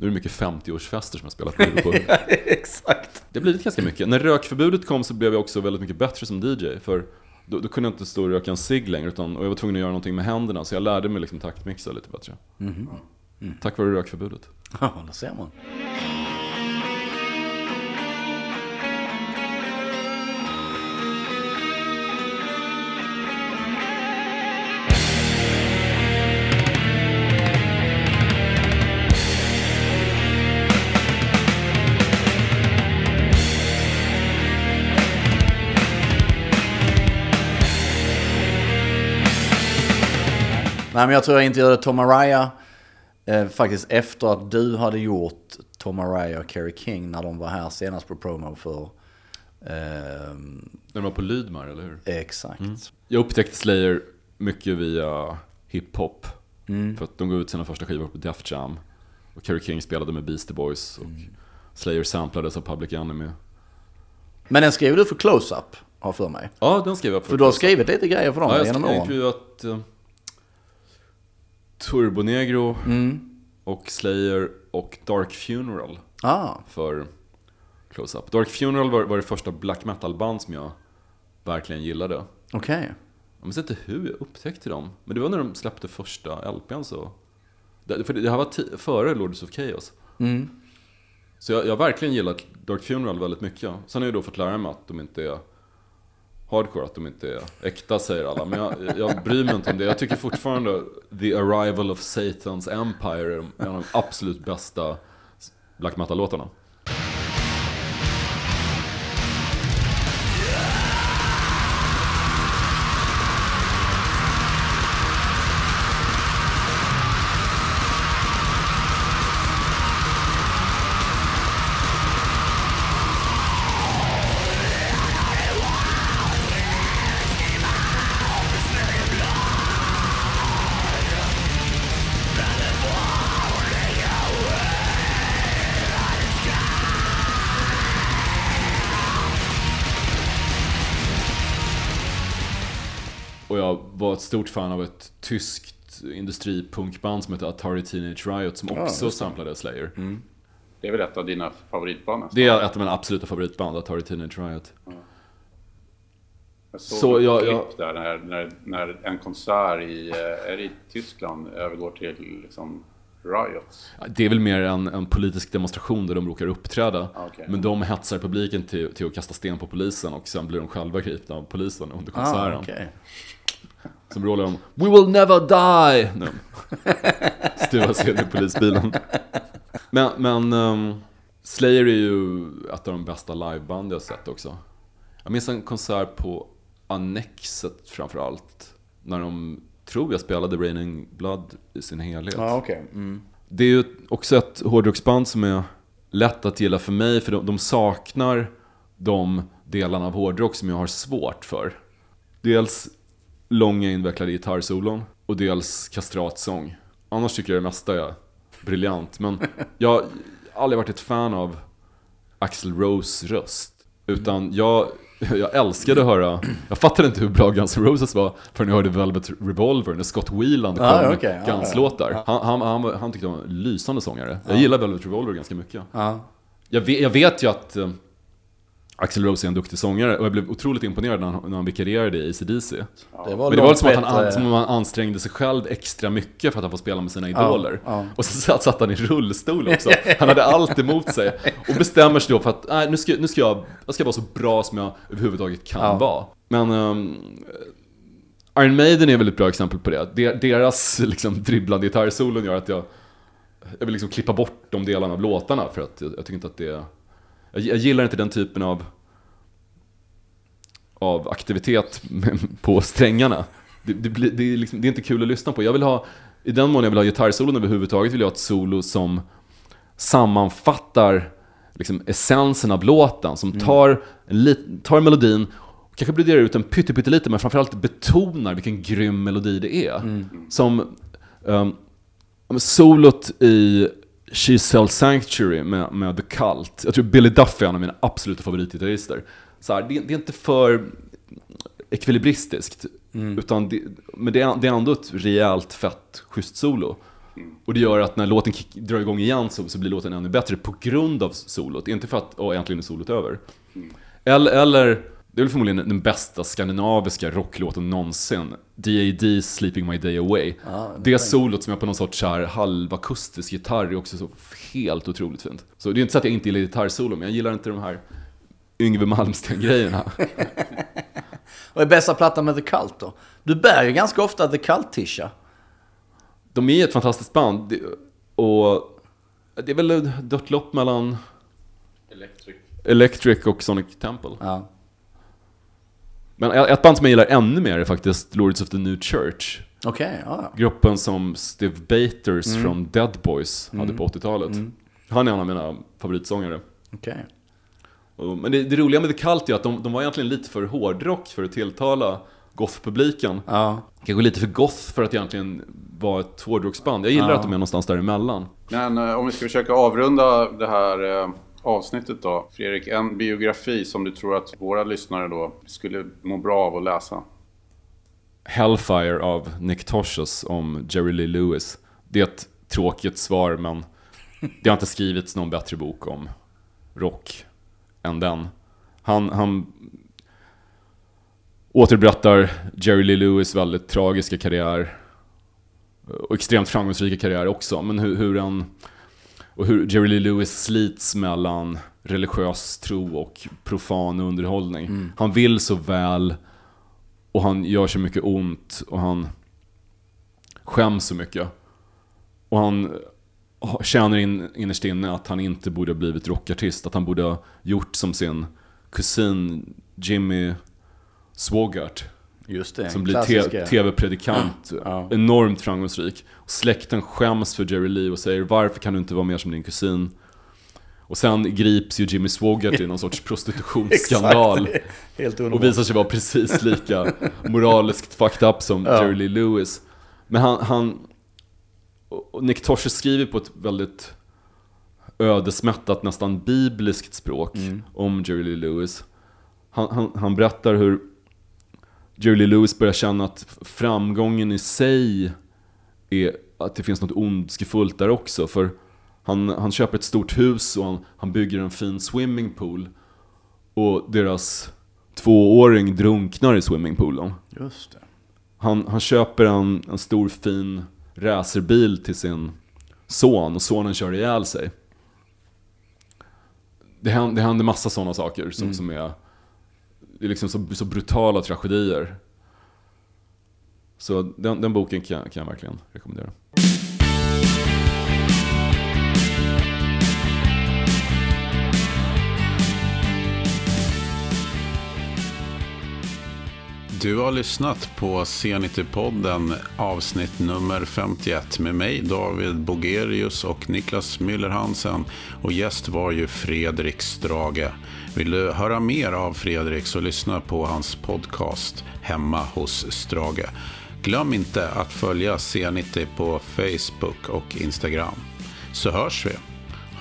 nu är det mycket 50-årsfester som jag spelat skivor på. Exakt. Det har blivit ganska mycket. När rökförbudet kom så blev jag också väldigt mycket bättre som DJ. För då, då kunde jag inte stå och röka en cigg längre, utan, och jag var tvungen att göra någonting med händerna. Så jag lärde mig liksom taktmixa lite bättre. Tack vare rökförbudet. Ja, det ser man. Nej, men jag tror jag intervjuade Tom Araya eh, faktiskt efter att du hade gjort Tom Araya och Kerry King när de var här senast på promo för... När de var på Lydmar, eller hur? exakt. Jag upptäckte Slayer mycket via hiphop. För att de gav ut sina första skivor på Def Jam. Och Kerry King spelade med Beastie Boys. Och Slayer samplades av Public Enemy. Men den skrev du för Close-Up, har jag för mig. Ja, den skrev jag på För du har skrivit lite grejer för dem Ja, jag genom skrev åren. intervjuat uh, Turbonegro och Slayer och Dark Funeral Ah, för Close-Up. Dark Funeral var, var det första black metal-band som jag verkligen gillade. okej. Jag minns inte hur jag upptäckte dem, men det var när de släppte första LPn så. Det, för det här var före Lords of Chaos. Så jag, jag har verkligen gillat Dark Funeral väldigt mycket. Sen har jag då fått lära mig att de inte är hardcore, att de inte är äkta säger alla. Men jag, jag bryr mig inte om det. Jag tycker fortfarande The Arrival of Satan's Empire är en av de absolut bästa black metal-låtarna. Var ett stort fan av ett tyskt industripunkband som heter Atari Teenage Riot som också samplade Slayer. Det är väl ett av dina favoritband nästan? Det är ett av mina absoluta favoritband, Atari Teenage Riot. Jag såg Så ett jag- klipp jag- där när, när, när en konsert i, eh, är det i Tyskland övergår till liksom riots. Det är väl mer en, en politisk demonstration där de råkar uppträda. Okej. Men de hetsar publiken till, till att kasta sten på polisen och sen blir de själva gripna av polisen under Ah, konserten. Som rålar de We will never die! Nu. Stuvar sig in i polisbilen. Men, men ehm, Slayer är ju ett av de bästa liveband jag sett också. Jag minns en konsert på Annexet framförallt. När de, tror jag, spelade Raining Blood i sin helhet. Ja, okej. Mm. Det är ju också ett hårdrocksband som är lätt att gilla för mig, för de, de saknar de delarna av hårdrock som jag har svårt för. Dels långa invecklade gitarrsolon och dels kastratsång. Annars tycker jag det mesta är briljant, men jag har aldrig varit ett fan av Axl Rose röst. Utan jag, jag älskade att höra, jag fattade inte hur bra Guns N' Roses var förrän jag hörde Velvet Revolver när Scott Weiland Ja, sjöng okej, ja, Guns-låtar. ja. Han, han, han, han tyckte han var en lysande sångare. Jag gillar Velvet Revolver ganska mycket. Ja. Jag vet, jag vet ju att eh, Axl Rose är en duktig sångare och jag blev otroligt imponerad när han, när han vikarierade i AC/DC. Det var Men det var som att han, som om han ansträngde sig själv extra mycket för att han får spela med sina idoler. ja. Och så satt, satt han i rullstol också. Han hade allt emot sig. Och bestämmer sig då för att nej, nu, ska, nu ska jag, jag ska vara så bra som jag överhuvudtaget kan Ja. vara. Men ehm, Iron Maiden är väl ett bra exempel på det. De- Deras liksom, dribblande gitarrsolon gör att jag, jag vill liksom klippa bort de delarna av låtarna för att jag, jag tycker inte att det är... Jag, jag gillar inte den typen av av aktivitet på strängarna. Det, det, blir, det, är liksom, det är inte kul att lyssna på. Jag vill ha, i den mån jag vill ha gitarrsolon överhuvudtaget vill jag ha ett solo som sammanfattar liksom essensen av låten. Som tar, en tar melodin, och kanske broderar ut den pytte, pyttelite, men framförallt betonar vilken grym melodi det är. Som um, solot i She Sells Sanctuary med, med The Cult. Jag tror Billy Duffy är en av mina absoluta favoritgitarrister. Så här, det, det är inte för ekvilibristiskt. Utan det, men det är, det är ändå ett rejält fett schysst solo. Och det gör att när låten kick, drar igång igen så, så blir låten ännu bättre på grund av solot. Inte för att, åh, äntligen är solot över. Eller, eller, det är väl förmodligen den bästa skandinaviska rocklåten någonsin. D.A.D. Sleeping My Day Away. det solot som är på någon sorts här halvakustisk gitarr är också så helt otroligt fint. Så det är inte så att jag inte gillar gitarrsolo, men jag gillar inte de här Yngwie Malmsteen-grejerna. Vad är bästa plattan med The Cult då? Du bär ju ganska ofta The Cult-tisha. De är ett fantastiskt band. Och det är väl ett dött lopp mellan Electric. Electric och Sonic Temple. Ja. Men ett band som jag gillar ännu mer är faktiskt Lords of the New Church. Okej, ja. Gruppen som Steve Baters från Dead Boys hade på 80-talet. Han är en av mina favoritsångare. Och- Men det, det roliga med The Cult är att de, de var egentligen lite för hårdrock för att tilltala goth-publiken. Ja. Kanske lite för goth för att egentligen vara ett hårdrocksband. Jag gillar Ja. att de är någonstans däremellan. Men eh, om vi ska försöka avrunda det här eh, avsnittet då. Fredrik, en biografi som du tror att våra lyssnare då skulle må bra av att läsa? Hellfire av Nick Tosches om Jerry Lee Lewis. Det är ett tråkigt svar men det har inte skrivits någon bättre bok om rock än den. Han, han återberättar Jerry Lee Lewis väldigt tragiska karriär och extremt framgångsrika karriär också. Men hur, hur han och hur Jerry Lee Lewis slits mellan religiös tro och profan underhållning. Han vill så väl och han gör så mycket ont och han skäms så mycket. Och han ha- känner in, innerst inne att han inte borde ha blivit rockartist. Att han borde ha gjort som sin kusin Jimmy Swaggart. Just det, Som blir tv-predikant. Ja. Enormt framgångsrik. Och släkten skäms för Jerry Lee och säger varför kan du inte vara mer som din kusin? Och sen grips ju Jimmy Swaggart i någon sorts prostitutionsskandal. Helt. Och visar sig vara precis lika moraliskt fucked up som Ja. Jerry Lee Lewis. Men han, han Nick Tosche skriver på ett väldigt ödesmättat, nästan bibliskt språk om Jerry Lee Lewis. Han, han, han berättar hur Jerry Lee Lewis börjar känna att framgången i sig är att det finns något ondskefullt där också. För han, han köper ett stort hus och han, han bygger en fin swimmingpool. Och deras tvååring drunknar i swimmingpoolen. Just det. Han, han köper en, en stor fin racerbil till sin son och sonen kör ihjäl sig. Det händer, det händer massa sådana saker som, som är, det är liksom så, så brutala tragedier. Så den, den boken kan, jag- kan jag verkligen rekommendera. Du har lyssnat på C90-podden avsnitt nummer 51 med mig David Bogerius och Niklas Müller Hansen och gäst var ju Fredrik Strage. Vill du höra mer av Fredrik så lyssna på hans podcast Hemma hos Strage. Glöm inte att följa C90 på Facebook och Instagram. Så hörs vi.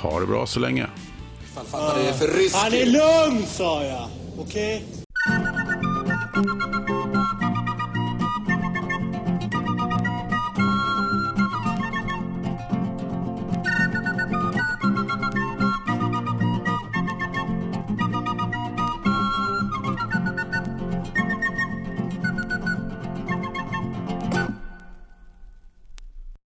Ha det bra så länge. Han är lugn sa jag. Okej?